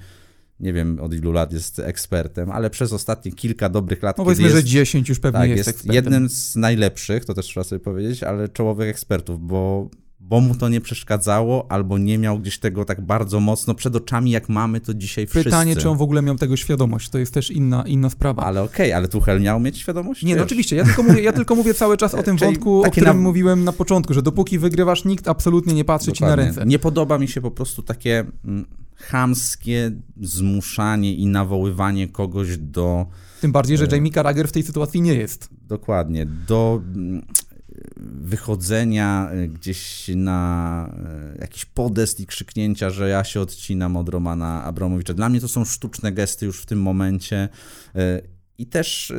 nie wiem od ilu lat jest ekspertem, ale przez ostatnie kilka dobrych lat. No powiedzmy, jest, że 10 już pewnie tak, jest, jest ekspertem. jednym z najlepszych, to też trzeba sobie powiedzieć, ale czołowych ekspertów, bo bo mu to nie przeszkadzało, albo nie miał gdzieś tego tak bardzo mocno przed oczami, jak mamy to dzisiaj wszyscy. Pytanie, czy on w ogóle miał tego świadomość, to jest też inna, inna sprawa. Ale okej, okay, ale Tuchel miał mieć świadomość? Nie, no oczywiście, ja tylko, mówię, ja tylko mówię cały czas o tym Czyli wątku, o którym na- mówiłem na początku, że dopóki wygrywasz, nikt absolutnie nie patrzy ci na Dokładnie. ręce. Nie podoba mi się po prostu takie mm, chamskie zmuszanie i nawoływanie kogoś do Tym bardziej, że E. Jamie Carragher w tej sytuacji nie jest. Dokładnie. Do mm, wychodzenia y, gdzieś na y, jakiś podest i krzyknięcia, że ja się odcinam od Romana Abramowicza. Dla mnie to są sztuczne gesty już w tym momencie y, i też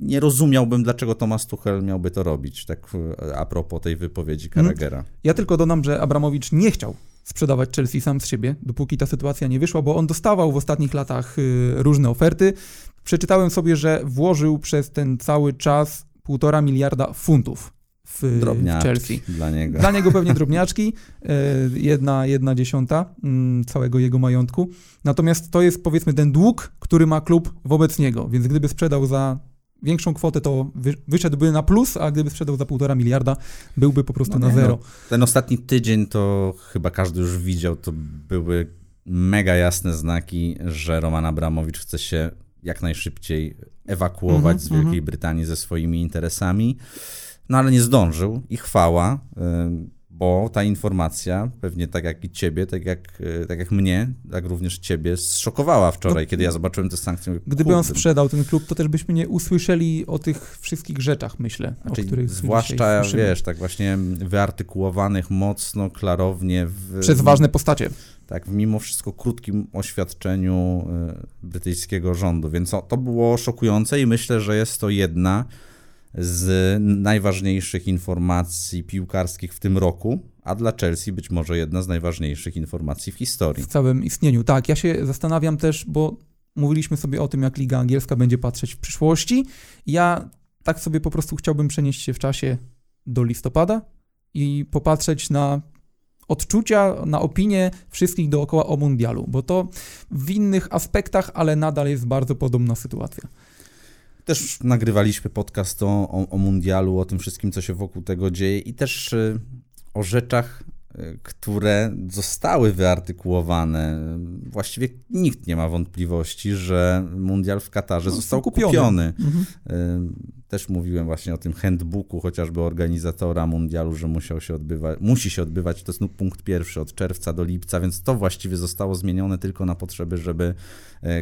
nie rozumiałbym, dlaczego Tomasz Tuchel miałby to robić, tak a propos tej wypowiedzi Carragera. Ja tylko dodam, że Abramowicz nie chciał sprzedawać Chelsea sam z siebie, dopóki ta sytuacja nie wyszła, bo on dostawał w ostatnich latach y, różne oferty. Przeczytałem sobie, że włożył przez ten cały czas półtora miliarda funtów w, w Drobniaczki Chelsea. dla niego. Dla niego pewnie drobniaczki, e, jedna, jedna dziesiąta mm, całego jego majątku. Natomiast to jest powiedzmy ten dług, który ma klub wobec niego, więc gdyby sprzedał za większą kwotę, to wy, wyszedłby na plus, a gdyby sprzedał za półtora miliarda, byłby po prostu No na nie, zero. no, ten ostatni tydzień to chyba każdy już widział, to były mega jasne znaki, że Roman Abramowicz chce się jak najszybciej ewakuować Mhm, z Wielkiej mhm. Brytanii ze swoimi interesami. No ale nie zdążył i chwała, y, bo ta informacja, pewnie tak jak i ciebie, tak jak, y, tak jak mnie, tak również ciebie, zszokowała wczoraj, No, kiedy ja zobaczyłem te sankcje. Gdyby on sprzedał ten klub, to też byśmy nie usłyszeli o tych wszystkich rzeczach, myślę, Znaczy, o których zwłaszcza, wiesz, tak właśnie wyartykułowanych mocno, klarownie. W, Przez ważne postacie. Tak, w mimo wszystko krótkim oświadczeniu y, brytyjskiego rządu, więc to było szokujące i myślę, że jest to jedna z najważniejszych informacji piłkarskich w tym roku, a dla Chelsea być może jedna z najważniejszych informacji w historii. w całym istnieniu. Tak, ja się zastanawiam też, bo mówiliśmy sobie o tym, jak Liga Angielska będzie patrzeć w przyszłości. Ja tak sobie po prostu chciałbym przenieść się w czasie do listopada i popatrzeć na odczucia, na opinie wszystkich dookoła o mundialu, bo to w innych aspektach, ale nadal jest bardzo podobna sytuacja. Też nagrywaliśmy podcast o, o, o mundialu, o tym wszystkim, co się wokół tego dzieje i też y, o rzeczach, które zostały wyartykułowane. Właściwie nikt nie ma wątpliwości, że mundial w Katarze No, został kupiony. kupiony. Mhm. Y, Też mówiłem właśnie o tym handbooku chociażby organizatora mundialu, że musiał się odbywać, musi się odbywać, to jest no punkt pierwszy, od czerwca do lipca, więc to właściwie zostało zmienione tylko na potrzeby, żeby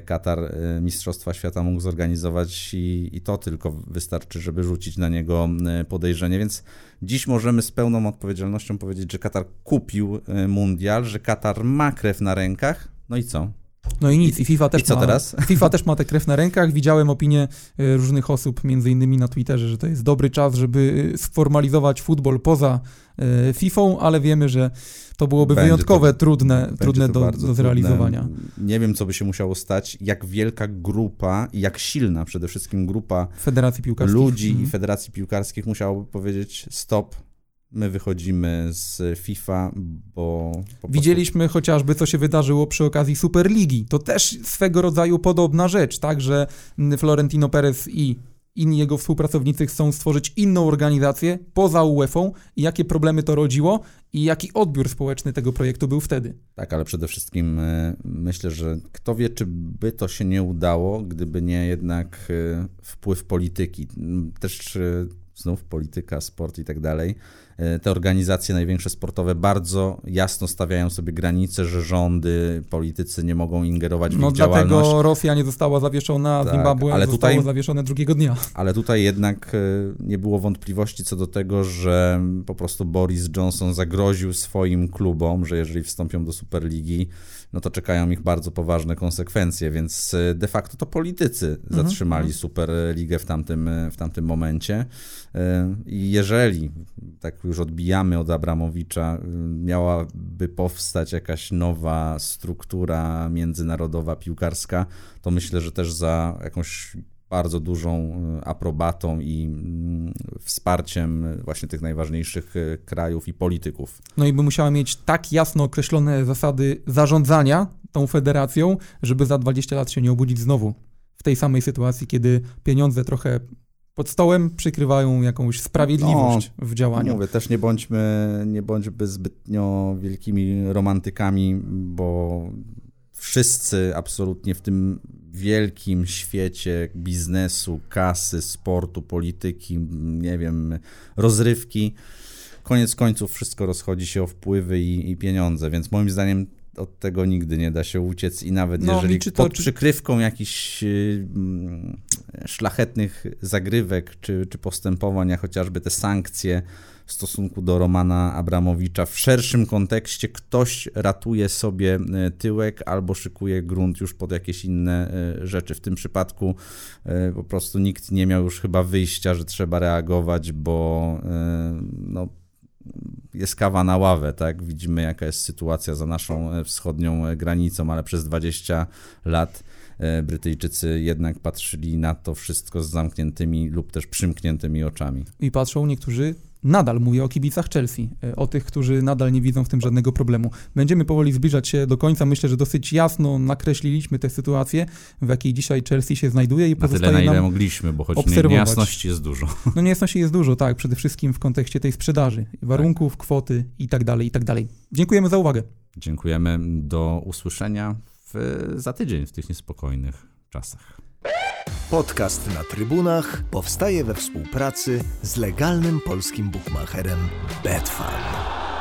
Katar e, Mistrzostwa Świata mógł zorganizować i, i to tylko wystarczy, żeby rzucić na niego e, podejrzenie, więc dziś możemy z pełną odpowiedzialnością powiedzieć, że Katar kupił e, mundial, że Katar ma krew na rękach, no i co? No i nic, i FIFA też I co ma, teraz? FIFA też ma tę krew na rękach. Widziałem opinie e, różnych osób, między innymi na Twitterze, że to jest dobry czas, żeby e, sformalizować futbol poza e, FIFA, ale wiemy, że to byłoby Będzie wyjątkowe, to- trudne, trudne do, do zrealizowania. Trudne. Nie wiem, co by się musiało stać, jak wielka grupa jak silna przede wszystkim grupa Federacji Piłkarskiej. ludzi Mhm. i federacji piłkarskich musiałoby powiedzieć stop, my wychodzimy z FIFA, bo... Widzieliśmy chociażby, co się wydarzyło przy okazji Superligi. To też swego rodzaju podobna rzecz, tak, że Florentino Perez i inni jego współpracownicy chcą stworzyć inną organizację poza UEFA i jakie problemy to rodziło i jaki odbiór społeczny tego projektu był wtedy. Tak, ale przede wszystkim e, myślę, że kto wie, czy by to się nie udało, gdyby nie jednak e, wpływ polityki. Też e, znów polityka, sport i tak dalej. E, Te organizacje największe sportowe bardzo jasno stawiają sobie granice, że rządy, politycy nie mogą ingerować w No ich działalność. dlatego Rosja nie została zawieszona, Tak, Zimbabwe ale zostało tutaj- zawieszone drugiego dnia. Ale tutaj jednak e, nie było wątpliwości co do tego, że po prostu Boris Johnson zagroził swoim klubom, że jeżeli wstąpią do Superligi, no to czekają ich bardzo poważne konsekwencje, więc e, de facto to politycy Mhm, zatrzymali Superligę w tamtym, e, w tamtym momencie. E, I jeżeli, tak już odbijamy od Abramowicza, miałaby powstać jakaś nowa struktura międzynarodowa, piłkarska, to myślę, że też za jakąś bardzo dużą aprobatą i mm, wsparciem właśnie tych najważniejszych krajów i polityków. No i by musiała mieć tak jasno określone zasady zarządzania tą federacją, żeby za 20 lat się nie obudzić znowu w tej samej sytuacji, kiedy pieniądze trochę pod stołem przykrywają jakąś sprawiedliwość no, w działaniu. Mówię, też nie bądźmy, nie bądźmy zbytnio wielkimi romantykami, bo wszyscy absolutnie w tym wielkim świecie biznesu, kasy, sportu, polityki, nie wiem, rozrywki, koniec końców wszystko rozchodzi się o wpływy i, i pieniądze, więc moim zdaniem od tego nigdy nie da się uciec i nawet no, jeżeli to, pod przykrywką jakichś y, mm, szlachetnych zagrywek czy, czy postępowań, chociażby te sankcje w stosunku do Romana Abramowicza w szerszym kontekście ktoś ratuje sobie y, tyłek albo szykuje grunt już pod jakieś inne y, rzeczy. W tym przypadku po prostu nikt nie miał już chyba wyjścia, że trzeba reagować, bo no, jest kawa na ławę, tak? Widzimy, jaka jest sytuacja za naszą e, wschodnią e, granicą, ale przez 20 lat e, Brytyjczycy jednak patrzyli na to wszystko z zamkniętymi lub też przymkniętymi oczami. I patrzą niektórzy nadal mówię o kibicach Chelsea, e, o tych, którzy nadal nie widzą w tym żadnego problemu. Będziemy powoli zbliżać się do końca. Myślę, że dosyć jasno nakreśliliśmy tę sytuację, w jakiej dzisiaj Chelsea się znajduje i pozostaje na tyle, na ile mogliśmy, bo choć obserwować. niejasności jest dużo. No niejasności jest dużo, tak, przede wszystkim w kontekście tej sprzedaży, warunków, tak. kwoty i tak dalej, i tak dalej. Dziękujemy za uwagę. Dziękujemy. Do usłyszenia w, za tydzień w tych niespokojnych czasach. Podcast na trybunach powstaje we współpracy z legalnym polskim bukmacherem Betfair.